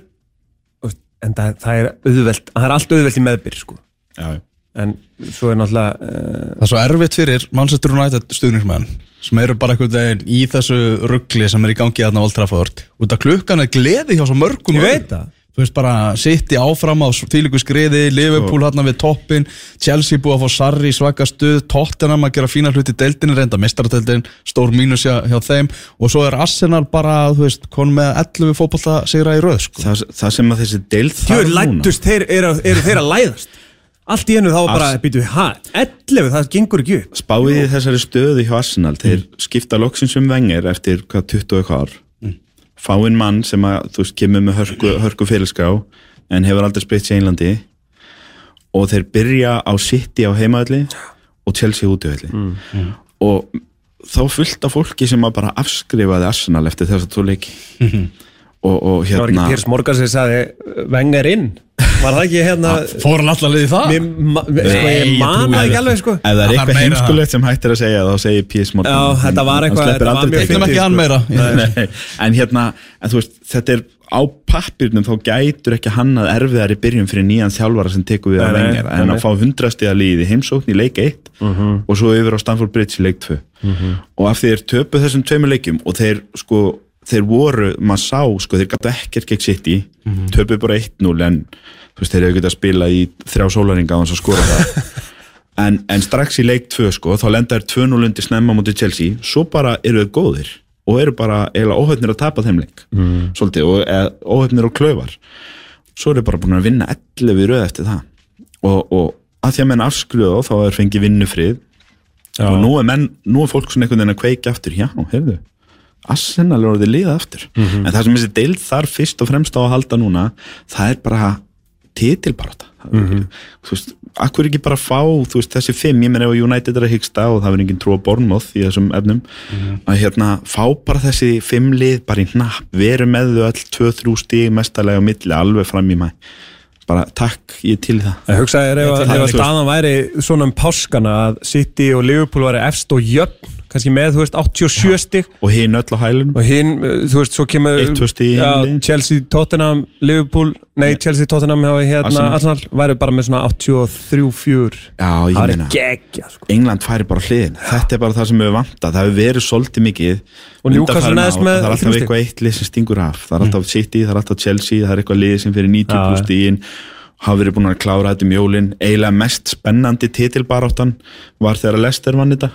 en það, það er auðvelt það er allt auðvelt í meðbyr sko. Já. En svo er náttúrulega uh, Það er svo erfitt fyrir Manchester United stuðningsmenn sem eru bara einhvern veginn í þessu ruggli sem er í gangi aðna á Old Trafford. Út af klukkan er gleði hjá svo mörgum Ég veit það. Þú veist bara City áfram á þýliku skriði Liverpool hérna við toppin Chelsea búið að fá Sarri í svaka stuð Tottenham að gera fína hluti í deildinni reynda mistaradeildin, stór mínus hjá, hjá þeim. Og svo er Arsenal bara þú veist, kon með 11 fótbolta sigra í röð sko. það, það sem að þessi deild þarf núna lættust, þeir eru, eru þeir að læðast Allt í hennu þá bara, býtu við, hæ, 11, það gengur ekki upp. Spáið í þessari stöðu hjá Arsenal þeir skipta loksins um vengar eftir hvað 20 eitthvað ár fáinn mann sem að þú veist kemur með hörku, hörku fyrirskrá en hefur aldrei spreitt sér Englandi. Og þeir byrja á City á heimaðalli og Chelsea útiðalli og þá fullt af fólki sem að bara afskrifaði Arsenal eftir þess að þú leiki og, og Það var hérna ekki Piers Morgan sem sagði Wenger inn. Var það ekki hérna Fór hann alltaf liðið það? Mér ma- sko, Ég man það ekki alveg sko. Ef það er eitthvað heimskulegt sem hættir að segja þá segir P.S. Morgan. Já, þetta var eitthvað- sleppir þetta var aldrei mjög teiknum. Tegnum ekki hann meira. Nei, en hérna, en þú veist, þetta er á pappirnum þá gætur ekki hann að erfiðari byrjun fyrir nýjan þjálfara sem tekur við að Nei, nei, vengar en nei, að fá hundrastiða líði heimsókn í leik 1 og svo yfir á Stanford Bridge í leik 2 og af því þeir töpu þessum tveimur leikjum og þeir sko, þeir voru, maður sá sko, þeir gætu ekkert gegn City. Töpu bara 1-0 en þú veist, þeir hefur getað að spila í þrjá sólaringa á hans að skora það. En, en strax í leik 2 sko, þá lenda þeir 2-0 undir snemma mútið Chelsea, svo bara eru þeir góðir og eru bara eiginlega óhefnir að tapa þeim leik. Mm. svolítið, og eða, óhefnir og klöfar svo eru bara búin að vinna 11 í röð eftir það. Og, og að því að menn afskruða þá er fengið vinnufrið. Og nú er, menn, nú er fólk svona einhvern veginn að kveika aftur. Já, heyrðu Arsenal er orðið liða aftur. En það sem þessi deild þar fyrst og fremst á að halda núna það er bara titilbaráta þú veist, akkur ekki bara fá veist, þessi fimm, ég menn ef United er að hyggsta og það verður engin trú að Bournemouth í þessum efnum að hérna, fá bara þessi fimm lið bara í hnapp, veru með þau öll 2-3 stíg mestalega á milli alveg fram í mæ bara takk, ég til það. Ég ef, Þetta er ef að staðan væri svona um páskana að City og Liverpool væri efst og jöfn kannski með, þú veist, 87 stig. Og hinn öll á hælunum. Og hinn, uh, þú veist, svo kemur liðin. Chelsea, Tottenham, Liverpool. Nei, Chelsea, Tottenham hafa hérna Arsenal. Væri bara með svona 83-4 já, ég það meina geggja sko. England færi bara hliðin þetta er bara það sem við vanta, það hefur verið svolítið mikið Og Newcastle ár, með það er alltaf eitthvað eitt lið sem stingur af. Það er alltaf City, það er alltaf Chelsea, það er eitthvað lið sem fyrir 90 Já. pluss stígin hafa verið búin að klára þetta um jólin. Eiginlega mest spennandi titilbaráttan var þegar Lester vann þetta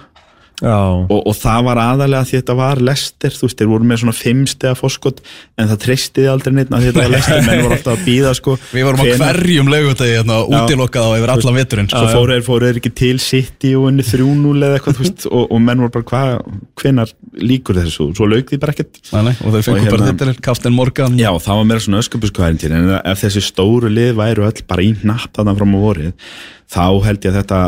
og, og það var aðalega því þetta var Lester, þú veist, þeir voru með svona fimmstega fórskot, en það treystiði aldrei neitt að þetta var Lester, menn voru alltaf að býða sko, Við vorum á hvenær- hverjum laugutegi hérna, útilokað á yfir allan veturinn svo fóru þeir, fóru þeir ekki til City og unni 3-0 eða eitthvað þú veist, og, og menn voru bara hvað, hvenar líkur þessu, svo lauk því bara ekkert. Nei, nei, og þau Og fengur bara hérna- þetta Kaftin Morgan. Já, það var meira svona öskubuskuhærintir en ef þessi stóru lið væru öll bara í natt þarna fram á vorið þá held ég að þetta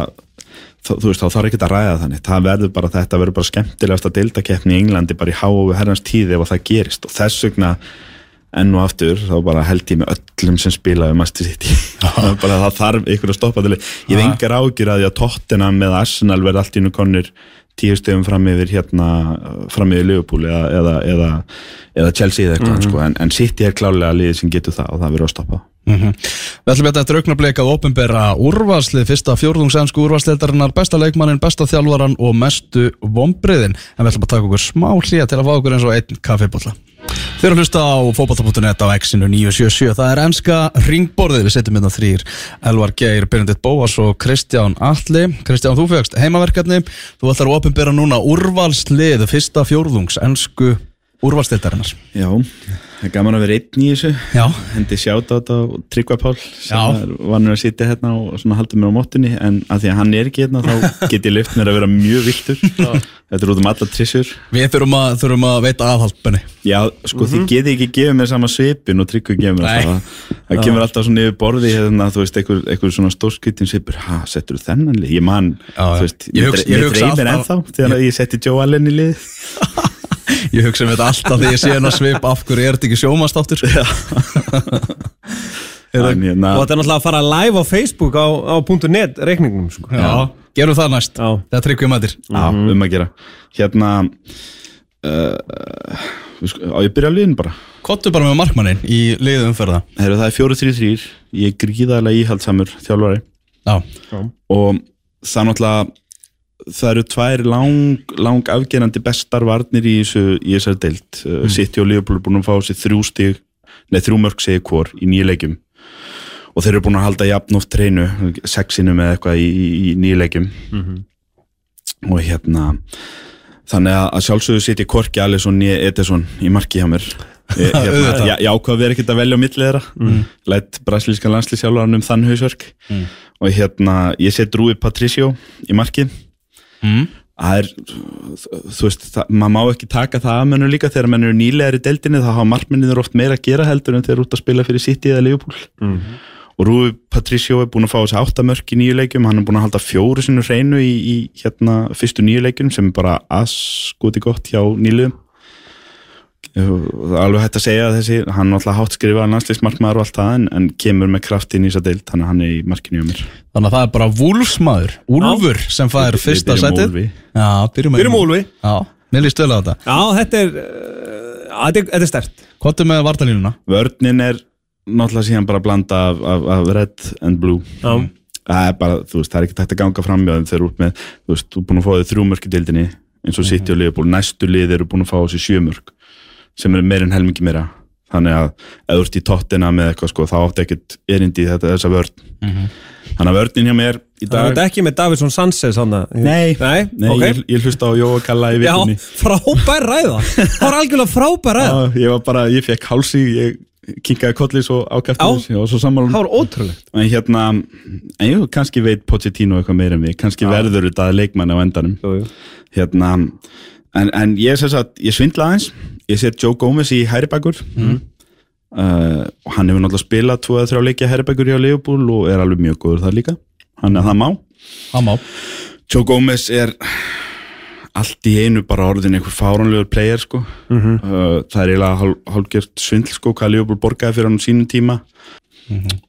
þú veist, þá þarf ekki að ræða þannig. Það verður bara, þetta verður bara skemmtilegasta deildakeppni í Englandi bara í háu herrans tíð ef að það gerist. Og þess vegna enn og aftur, þá bara held ég með öllum sem spilaði Master City. Bara það þarf ykkur að stoppa til. Ég hef engar ágjur að því að Tottenham með Arsenal verði allt í nú konur tíu stöðum fram yfir hérna fram yfir Liverpool eða, eða, eða, eða Chelsea eða eitthvað sko. en, en City er klálega liðið sem getur það og það verður að stoppa. Mhm. Við ætlum þetta eftir augnablik að opinbera úrvarslið fyrsta fjórðungsensku úrvarsleildarinnar besta leikmannin, besta þjálfaran og mestu vombriðin en við ætlum að taka okkur smá hlýja til að fá okkur eins og einn kaffibólla Þeir eru að hlusta á fótbolta.net á X-inu 977 Það er enska ringborðið. Við setjum hérna þrýr Elvar Geir, Benedikt Bóas og Kristján Alli Kristján, þú fegst heimaverkefni. Þú ætlar að opinbera núna úrvalslið Fyrsta fjórðungs ensku úrvalsleildarinnar Já, það er gaman að vera einn í þessu. Já, hendi sjátt á þetta og Tryggva Pál sem Já. er vanur að sitja hérna og halda mér á móttunni en að því að hann er ekki hérna þá get ég lyft mér að vera mjög viltur þetta er út um alla trissur. Við þurfum að, þurfum að veita aðhald Benni. Já, sko þið geti ekki gefið mér sama svipin og Tryggvi gefur mér alltaf. Það kemur alltaf svona yfir borði hérna, þú veist, einhver, einhver svona stórskritin svipur. Ha, settur þú þennan lið, ég man Já, þú veist, ég ég dreymir alltaf- ennþá þegar ég setti Joe Allen í lið Ég hugsa um þetta alltaf þegar ég sé hennar svip af hverju er þetta ekki sjómanstáttur hérna, og þetta er náttúrulega að fara live á Facebook á, á .net reikningnum sko. Já, gerum það næst. Já. Það tryggum mætir. Já, um að gera. Hérna uh, Á ég byrja að liðin bara? Kottu bara með markmannin í liðu umferða. Heru, Það er 4-3-3 Ég er gríðarlega íhaldsamur þjálfari. Já, Og það er náttúrulega Það eru tvær lang, lang afgerandi bestar varnir í, í þessari deild. Mm. City og Liverpool er búin að fá sér þrjú stig neð þrjú mörg segir hvor í nýju leikjum. Og þeir eru búin að halda jafn oft treinu, sexinu með eitthvað í, í, í nýju leikjum. Og hérna þannig að, sjálfsögðu sitja Korki Alisson nýja Edison í marki hjá mér. Ég, hérna, ég, ég ákvað að vera ekkert að velja á milli þeirra. Mm. lætt brasilískan landslýsjálfarn um þann hausverk. Og hérna ég set Rúi Patricio í marki mm. það er þú veist, það, maður má ekki taka það að mennu líka. Þegar menn eru nýlegar í deildinni þá hafa markminniður oft meira að gera heldur en þeir eru út að spila fyrir City eða Liverpool. Og Rúi Patricio er búin að fá þessi áttamörk í nýju leikjum, hann er búin að halda fjóru sinu hreinu í, í hérna fyrstu nýju leikjum sem er bara askoti gott hjá nýluðum alveg hægt að segja að þessi hann er alltaf hátt skrifaðan landsleismarkmaður og allt það en, en kemur með kraft inn í þessa deild þannig að hann er í markinu hjá mér. Þannig að það er bara Wolfsmaður Úlfur sem fær fyrsta setið. Já, byrjum Úlfi. Já, mér líst vel á þetta. Já, þetta er, uh, þetta er, er stert. Kottu með vartalínuna vörnin er náttúrulega síðan bara blanda af, af, af red and blue. Já. það er bara, þú veist, það er ekki hægt að ganga fram með þeim þeir eru út með, þú veist, þú er búin að fá þau þrjú mörk í deildinni eins og City og Liverpool. Næstu lið eru búin að fá þessi sjö mörk sem er meir en helmingi meira. Þannig að ef þú ert í tottina með eitthvað sko, þá átti ekkert erindi í þetta þessa vörn. Þannig að vörnin hjá mér í Það dag er ekki með Davidsson Sanchez hann Nei, Nei, Nei ok. ég, ég hlusta á Jóa Kalla í Já, vikunni. frábær ræða. Það var algjörlega frábær ræða. Já, ég var bara, ég fekk hálsi ég kinkaði kolli svo ákæfti Já. og svo sammála Það var ótrúlegt. En hérna, en jú, kannski veit Pochettino eitthvað meira en við, kannski verður þetta leikmann á endanum. Jú, jú. hérna, en, en ég sem sagt, ég svindla aðeins ég set Joe Gomez í hæribakur mm. og hann hefur náttúrulega spilað tvo eða þrjá leikja hæribakur hjá Leopold og er alveg mjög góður það líka. Hann er það má. Má. Joe Gomez er allt í einu bara orðin einhver fáránlegur player sko. Uh, það er eiginlega hálf, hálfgjört svindl sko hvað Leopold borgaði fyrir hann á sínum tíma.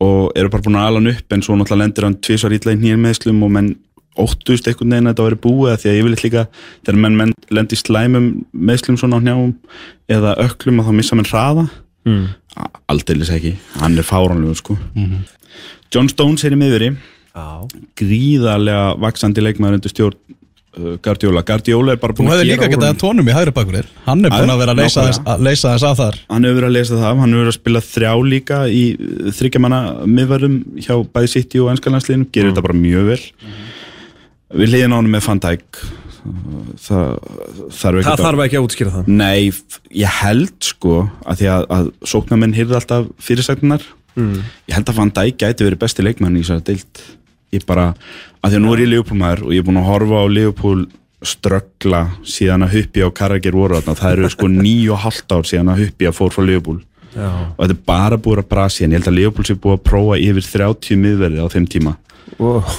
Og eru bara búin að ala hann upp en svo náttúrulega lendir hann tvisvar ítla í nýjum meðslum og menn óttust einhvern veginn að þetta væri búið því að yfirleitt líka þegar menn, lendir í slæmum meðslum svona á hnjáum eða öklum og þá missa menn hraða. Mm. aldeilis ekki, hann er fáránlegur sko. John Stones er í miðveri Já. Gríðarlega vaksandi leikmaður undir stjórn uh, Guardiola. Guardiola er bara Þú búin að líka gera getað tónum í hægri bakur þér. Hann er búin að vera að leysa þess, að leysa að þar. Hann hefur verið að lesa það, hann hefur verið að spila þrjá líka í þryggjamanna miðverðum hjá bæði City og ennskalandsliðinu gerir þetta bara mjög vel við liðin á hann með Van Dijk. Það þarf ekki Það þarf ekki að útskýra það. Nei, ég held sko að því að, að sóknarmenn hýrði alltaf fyrirsæknar mm. ég held að Van Dijk gæti verið besti leikmann í þessari deild. Ég bara, að því að nú er ég Leopold maður og ég er búin að horfa á Leopold ströggla síðan að Huppi og Karagir voru þarna, það eru sko nýju og halvt ár síðan að Huppi að fór frá Leopold Já. Og þetta er bara búið að brasi en ég held að Leopold sé búið að prófa yfir 30 miðverði á þeim tíma. Oh.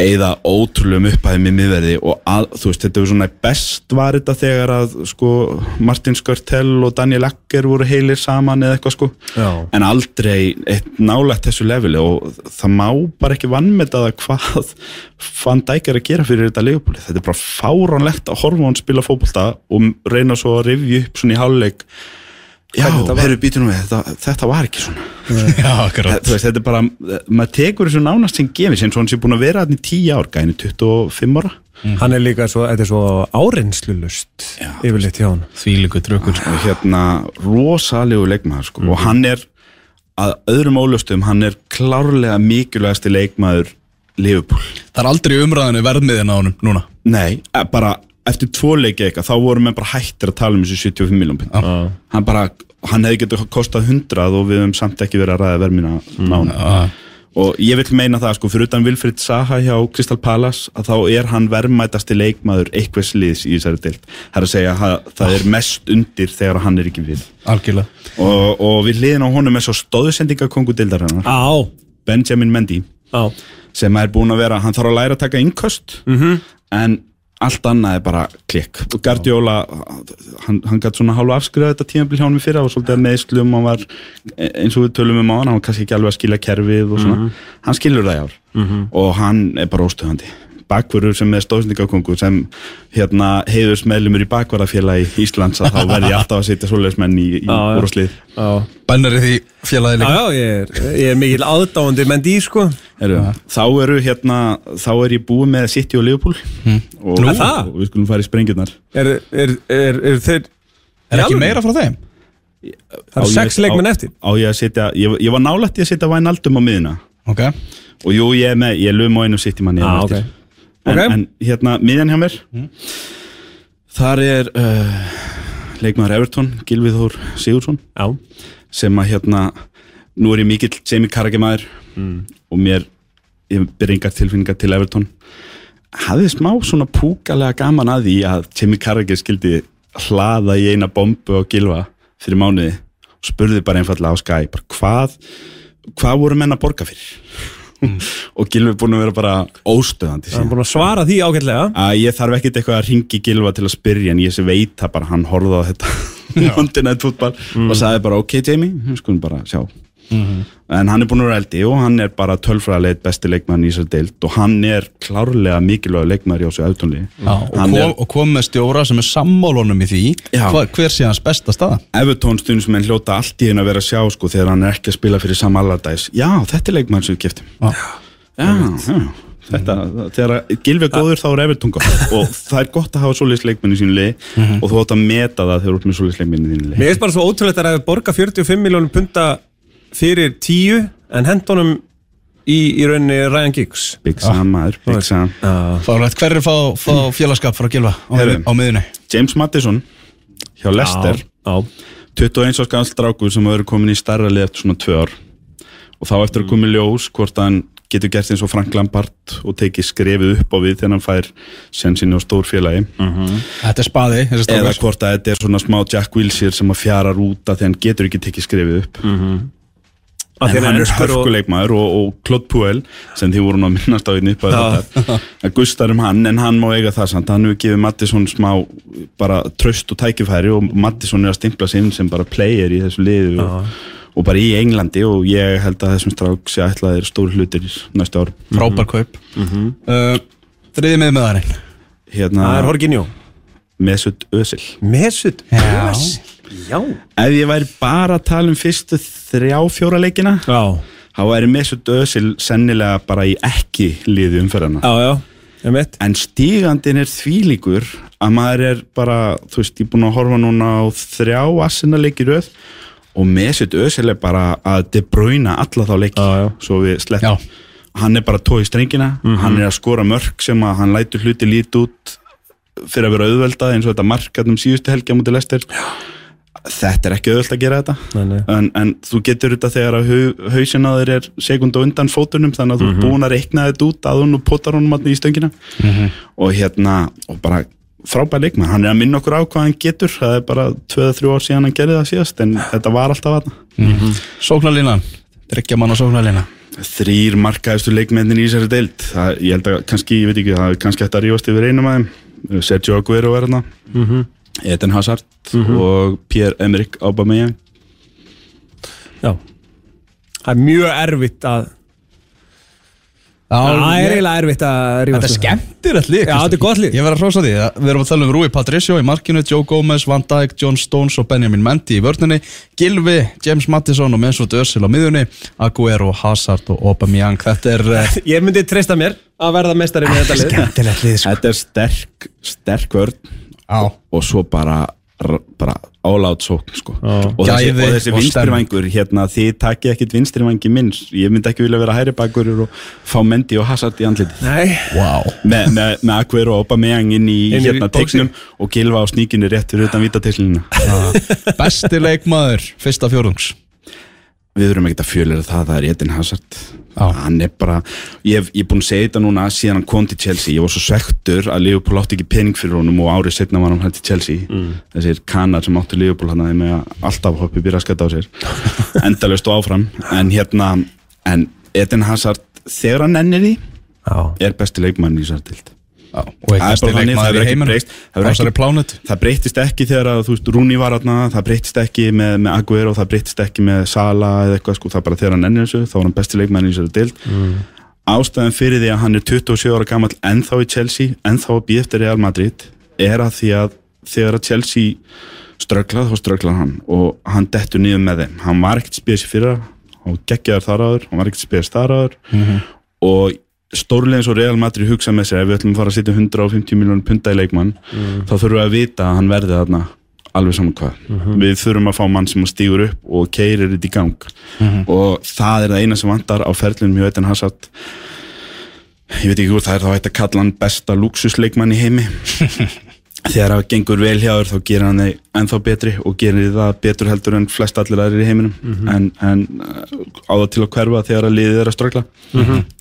Eða ótrúlegum upphæðum í miðverði og að, þú veist, þetta er svona best var þetta þegar að sko Martin Skörtel og Daniel Ecker voru heilir saman eða eitthvað sko Já. en aldrei eitt nálægt þessu leveli og það má bara ekki vannmeta það hvað Dijk er að gera fyrir þetta leifbúli þetta er bara fáránlegt að horfa hann spila fótbolta og reyna svo að rifja upp svona í háluleik Já, herru, býtum við, þetta, þetta var ekki svona. Já, akkurat. Þú veist, þetta er bara, maður tekur þessu nánast sem gefis eins og hann sé búin að vera hann í 10 ár gæni 25 ára. Hann er líka svo, þetta er svo áreynslulust Yfirleitt hjá hann Því líku trökkur og hérna rosalegu leikmaður sko. og hann er að öðrum ólöstum, hann er klárlega mikilvægasti leikmaður Liverpool. Það er aldrei umræðinu verðmiðin á honum núna. Nei, eh, bara eftir tvo leiki eitthvað, þá vorum við bara hættir að tala um þessu 75 miljón pund. Hann bara, hann hefði getið kostað 100 og við höfum samt ekki verið að ræða vermina mm. nána. Já. og ég vil meina það sko, fyrir utan Wilfried Zaha hjá Crystal Palace að þá er hann verðmætasti leikmaður einhvers liðs í þessari deild. Það er að segja að það er mest undir þegar hann er ekki við. Algjörlega. Og, og við liðin á honum er svo stóðsendingakongu deildarinnar. Á, Benjamin Mendy. Á. Sem er búin að vera, hann þarf að læra að taka innköst. -hmm. en allt annað er bara klikk. Og Guardiola hann, hann gæti svona hálfa afskrifa þetta tímabil hjá hann fyrir það var svolítið að meðslum hann var eins og við tölum um á hann hann var kannski ekki alveg að skilja kerfið og svona. Hann skilur það í ár. Og hann er bara óstöðandi bakvörur sem er stóðsningakongu sem hérna heiðurs meðlumur í bakvarðafélagi Íslands að þá verði alltaf að setja svoleiðismenn í, í Já, já. úrslið. Já, Bennari því félagi líka? Já ég, er, ég er mikil aðdáandi menn dí sko. Heru, þá eru hérna þá er ég búið með City og Liverpool. Og, Er það? og við skulum fara í sprengjurnar. Er, er, er, er þeir Er Í ekki meira frá þeim? Það eru sex leikmenn eftir. Á ég setja, ég, ég var nálægt í að setja Wijnaldum á miðuna Ok, Og jú, ég er með, ég er lögum á einum sitt í manni Ah, ok. En, Ok. en hérna, miðjan hjá mér. Þar er uh, leikmaður Everton, Gilvið Þór Sigursson Já, sem að hérna nú er ég mikill Jamie Carragher maður og mér, ég ber engar tilfinningar til Everton. Hafði smá svona púkalega gaman að því að Jamie Carragher skildi hlaða í eina bombu á Gilva fyrir mánuði og spurði bara einfallega á Sky bara hvað, hvað voru menn að borga fyrir og Gilvi er búin að vera bara óstöðandi það er síðan búin að svara því ágætlega. Að ég þarf ekkert eitthvað að ringi Gilva til að spyrja en ég sé veit það bara hann horfði á þetta Monday Night Football og sagði bara ok Jamie, við skulum bara sjá en hann er búin að vera eldi og hann er bara tölfræðilegt besti leikmann í þessar deild og hann er klárlega mikilvæg leikmann í þessu auðtónli Já, og, hann kom, er og kom með stjóra sem er sammálunum í því. Já. Hva, Hver sé hans besta staða? Evertón stundum sem hann hljóta allt í henn að vera að sjá sko þegar hann er ekki að spila fyrir Sam Allardyce. Já, þetta er leikmann sem við keftum Já. já, já, þetta þegar Gilvi er góður þá er gott. Og það er gott að hafa svoleiðis leikmenn í sínu lið og þú átt að meta það þegar þú ert með þínu lið Mér finnst bara svo ótrúlegt að það borga 45 miljónum punta fyrir 10 en hendunum í, í rauninni Ryan Giggs. Big Sam, maður, Big Sam. Fárlegt, hver er fá, fá félagskap frá Gilva á, Heyrðu. á miðunni? James Madison hjá Leicester. Já, 21 árs gamall strákur sem hefur komin í starra lið eftir svona tvö ár. Og þá eftir að koma í ljós hvort hann getur gert eins og Frank Lampard og tekið skrefið upp á við þegar hann fær sen sinni á stór félagi Þetta er spaði, þessi eða strákar hvort að þetta er svona smá Jack Wilshere sem að fjarar út að því hann getur ekki tekið skrefið upp Hann hann er hörkuleikmaður og, og Claude Puel sem því voru nú að minnast á einn upp að þetta að gustar um hann en hann má eiga það samt. Hann hefur gefið Mattisson smá bara tröst og tækifæri og Mattisson er að stimpla sig inn sem bara player í þessu liðu og, og bara í Englandi og ég held að þessum strák sé ætlaðir stór hlutir í næstu ár. Frábær kaup. Uh, Þriði með meðarinn hérna Það er Horginjó Mesut Özil. Mesut. Özil. Já ef ég væri bara að tala um fyrstu þrjá fjóra leikina Já, þá væri Mesut Özil sennilega bara í ekki liði umferðana já, já, En stígandin er þvílíkur að maður er bara, þú veist, ég er búin að horfa núna á þrjá assina leiki röð og Mesut Özil er bara að De Bruyne alla þá leiki Já, já. svo við Já. slettum. Hann er bara tói strengina, hann er að skora mörg sem að hann lætur hluti lítið út fyrir að vera auðveldað eins og þetta markaðnum síðustu helgi á mútið lestir. Þetta er ekki auðveld að gera þetta. Nei, nei. En, en þú getur þetta þegar að hau, hausin á þér er sekund og undan fótunum þannig að þú Mhm. ert búin að reikna þetta út að hún og potar honum hann í stöngina. Og hérna, og bara frábær leikmann, hann er að minna okkur á hvað hann getur. Það er bara 2-3 ár síðan hann gerði það síðast en þetta var alltaf að það Sóknarlínan Tryggja mann á sóknarlína. Þrýr markaðistu leikmennin í þessari deild. Það, ég held að kannski, ég veit ekki, það er kannski hægt að rífast yfir einum af þeim. Sergio Aguero er hérna Eden Hazard og Pierre-Emerick Aubameyang. Já. Það er mjög erfitt að Já, Það er eiginlega erfitt að rífast Þetta er skemmtilegt lík Já, þetta er gott lið. Ég verð að hrósa því Við erum að tala um Rúi Patricio í markinu Joe Gomez, Van Dijk, John Stones og Benjamin Mendy í vörninni Gilvi, James Mattisson og Mesut Özil á miðunni Aguero, Hazard og Aubameyang. Þetta er uh, Ég myndi treysta mér að verða mestari með þetta lið. Skemmtilegt lið sko. Þetta er sterk, sterk vörn Já. og svo bara, bara álátt sókn sko. og, þessi, og þessi og vinstrivangur hérna, þið takið ekkit vinstrivangi minns ég myndi ekki vilja vera hæri bakur og fá Mendy og Hazard í andliti Nei. Wow. Me, með, með Aguero og Aubameyang inn í hérna tegnum og Gilva á sníkinu rétt fyrir utan vítateslinu Besti leikmaður, fyrsta fjórðungs við þurfum ekki að fjölir það, það er Eden Hazard. Hann er bara ég hef, ég búin að segja þetta núna síðan hann kom til Chelsea. Ég var svo svektur að Liverpool átti ekki pening fyrir honum og árið setna var hann hætti til Chelsea. Mm. þessir kanar sem áttu Liverpool hann með að alltaf hoppi býra að skæta á sér. Endalust og áfram. En hérna, en Eden Hazard þegar hann ennir því Já. er besti leikmann í þessar tild Já, og það leikmaður hefur í heiminum. breyst það hefur á þessari ekki plánetu. það breytist ekki þegar að þú veist Rúni var aðna, það breytist ekki með, með Aguero, það breytist ekki með Sala eða eitthvað sko, það er bara þegar hann ennir þessu þá er hann besti leikmann í þessari dild ástæðan fyrir því að hann er 27 ára gammal ennþá í Chelsea, ennþá að býða eftir Real Madrid er að því að þegar að Chelsea ströglað þá ströglað hann og hann dettur niður með þeim. Hann var ekkert spes í fyrra hann geggjaður þar áður, hann var ekkert spes þar áður og stórlega eins og Real Madrid hugsa með sér ef við ætlum að fara að setja 150 miljónur punta í leikmann þá þurfum við að vita að hann verði þarna alveg saman hvað. Við þurfum að fá mann sem stígur upp og keirir þetta í gang. Og það er það eina sem vantar á ferlunum hjá Eden Hazard. Ég veit ekki hvort það er þá hægt að kalla hann besta luxusleikmann í heimi. Þegar það gengur vel hjá þér þá gerir hann þeir ennþá betri og gerir það betur heldur en flest allir aðrir í heiminum. En, en uh, á það til að hverfa þegar að liðið er að ströggla.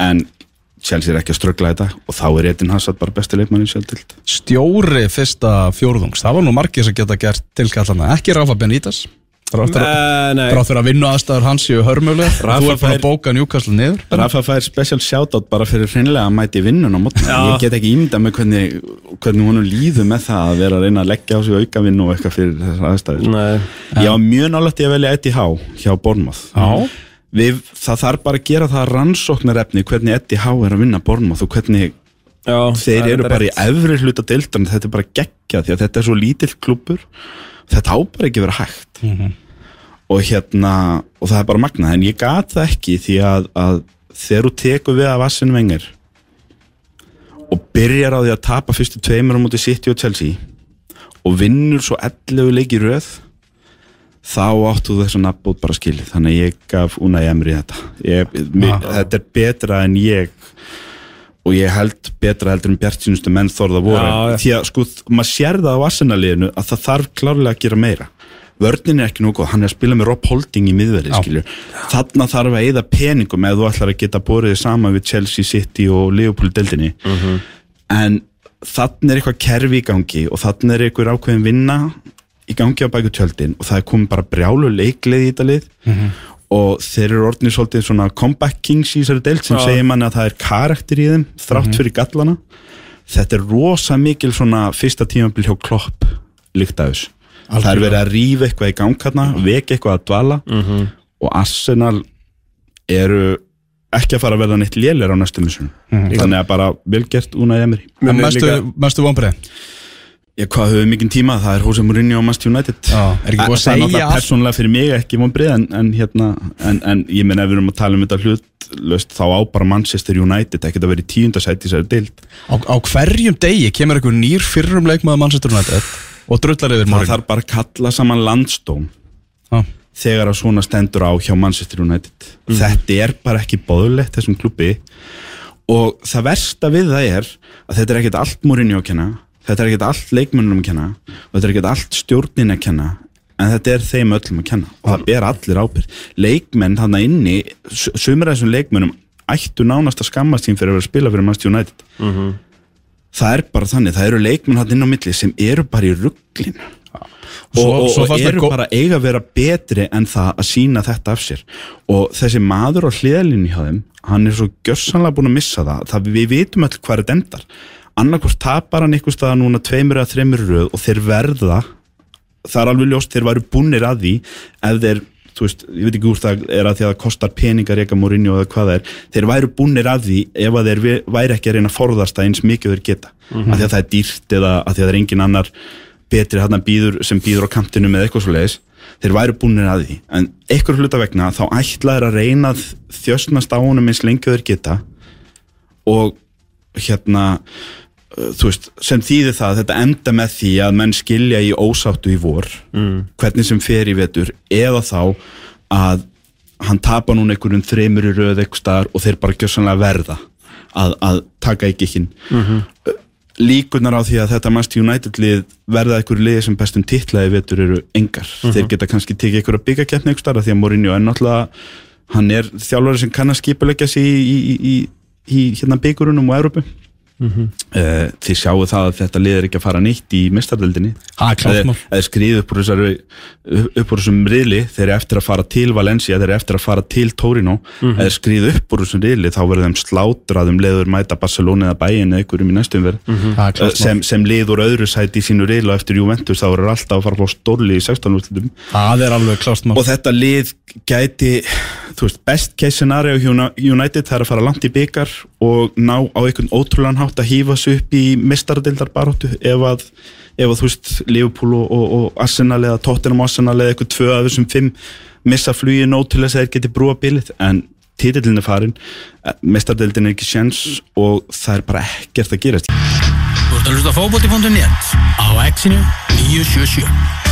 En Chelsea er ekki að ströggla þetta og þá er Eden Hazard bara besti leikmann í sjálftild Stjóri fyrsta fjórðungs Það var nú margir sem geta gert tilkallana. Ekki Rafa Benítez. Þrátt Nei, fyrir að vinna aðstæður hans séu hörmulega Rafa Þú er bara fær- að bóka Newcastle niður. Rafa fær special shoutout bara fyrir hreinlega að mæti vinnun á mótna ég get ekki ímynda með hvernig, hvernig honum líður með það að vera að reyna að leggja á sig auka vinnu og eitthvað fyrir þessar aðstæður. Nei. ég var mjög nálægt í að velja Eddie Há hjá Bournemouth. Já Við, það þarf bara að gera það rannsóknarefni hvernig Eddie Há er að vinna Bournemouth og hvernig Já, þeir er eru bara í rétt. efri hluta deildan þetta er bara geggja því að þetta er svo lítill klubur þetta á bara ekki vera hægt. Og hérna og það er bara magnað. En ég gat það ekki því að, að þegar þú tekur við af Vassin Wenger og byrjar á því að tapa fyrstu tveimur á móti City og Chelsea og vinnur svo 11 leiki í röð þá áttu þessu nafnbót bara skilið þannig ég gaf Unai Emri þetta. Ég, mér, Ah. þetta er betra en ég og ég held betra heldur en bjartsinustu menn þorða voru Já, því að sko, maður sér það á Arsenal-liðinu að það þarf klárlega að gera meira. Vörnin er ekki góð, hann er að spila með Rob Holding í miðverði, skilju þarna þarf að eyða peningum ef þú ætlar að geta borðið saman við Chelsea City og Liverpool deildinni. En þarna er eitthvað kerfi í gangi og þarna er eitthvað ákveðin vinna í gangi á bæku tjöldin og það er komið bara brjálu leikleið í þetta lið. Og þeir eru orðnir svolítið svona comeback kings í þessari deild sem Já. segir manni að það er karakter í þeim þrátt fyrir gallana. Þetta er rosa mikil svona fyrsta tímabil hjá Klopp líkt af þessu. Það er verið að rífa eitthvað í gang hérna vekja eitthvað að dvala. Og Arsenal eru ekki að fara að verða neitt lélir á næstum missun þannig að bara er mestu, líka- mestu vonbreið Já, hvað höfum við mikinn tíma? Það er Jose Mourinho og Manchester United. Já, er ekki búið að Það er segja náttúrulega persónulega fyrir mig ekki vonbrið en, en, hérna, en, en ég menn ef við erum að tala um þetta hlutlaust þá á bara Manchester United. Ekkert að vera í tíundasæti í þessari deild. Á, á hverjum degi kemur einhver nýr fyrrum leikmaður Manchester United og drullar yfir Það morgun. þarf bara að kalla saman landsdóm Já. þegar að svona stendur á hjá Manchester United. Mhm. Þetta er bara ekki bóðlegt þessum klubbi og það versta við það er að þetta er ekkert allt Mourinho að kenna þetta er ekkert allt leikmönnum að kenna og þetta er ekkert allt stjórnin að kenna en þetta er þeim öllum að kenna og það ber allir ábyrg leikmenn þarna inni s- sumir af þessum leikmönnum ættu nánast að skammast sín fyrir að vera að spila fyrir Manchester United. Það er bara þannig, það eru leikmenn hann inn á milli sem eru bara í rugglin og, og, og mér eru bara eiga að vera betri en það að sína þetta af sér. Og þessi maður á hliðalínu hjá þeim hann er svo gjörsanlega búin að missa það, það við vitum öll hvað þetta endar annarkvort tapar hann einhvers staðar núna tveimur eða þreimur röð og þeir verða það er alveg ljóst, þeir væru búnir að því. Ef þeir, þú veist, ég veit ekki úr það er að því að það kostar peningar reyka morinni og hvað það er, þeir væru búnir að því ef að þeir væri ekki að reyna að forðast það eins mikið þeir geta, mm að því að það er dýrt eða að því að það er engin annar betri hann býður sem býður á kantinu með eitthvað svo leiðis, þeir væru búnir að því. En einhver hluta vegna þá ætla þeir að reyna að þjösnast á honum eins lengi þeir geta. Og hérna veist, sem þýðir það að þetta enda með því að menn skilja í ósáttu í vor mm. hvernig sem fer í vetur eða þá að hann tapa núna einhverjum þreymur í röð eitthvað staðar og þeir bara gjössanlega verða að, að taka ekki hinn mm líkunar á því að þetta Manchester United lið verða einhverju liði sem bestum titlaði vetur eru engar. Þeir geta kannski tekið einhverja byggakefni einhver starf því að Mourinho er náttúrulega hann er þjálfari sem kann að skipulegja sig í, í, í, í, í hérna byggurunum og Európu mm þið sjáu það að þetta lið er ekki að fara nýtt í mistardöldinni mál. eða skrið upp úr þessari upp úr þessum riðli, þeir eru eftir að fara til Valencia, þeir eru eftir að fara til Torino. Eða skrið upp úr þessum riðli þá verður þeim slátrað um leiður mæta Barcelona eða Bayern eða einhverjum í næstum verð. Ha, klárt mál. sem, sem lið úr öðru sæti í sínu riðlu og eftir Juventus þá verður alltaf að fara fá stórli í 16 úrslitum. Það er alveg klárt mál. Og þetta lið gæti þú veist, best case scenario United það er að fara langt í byggar og ná á einhvern ótrúlan hátt að hýfa sig upp í mistaradildar baróttu ef að, ef að þú veist Liverpool og, og, og Arsenal eða Tottenham Arsenal eða eitthvað tvö af þessum fimm missa flugið nóg til þess að þeir geti brúa bilið. En titillin er farin mistaradildin er ekki sjens og það er bara ekkert að gerast. Þú ert að hlusta á fótbolti.net á Exinu 977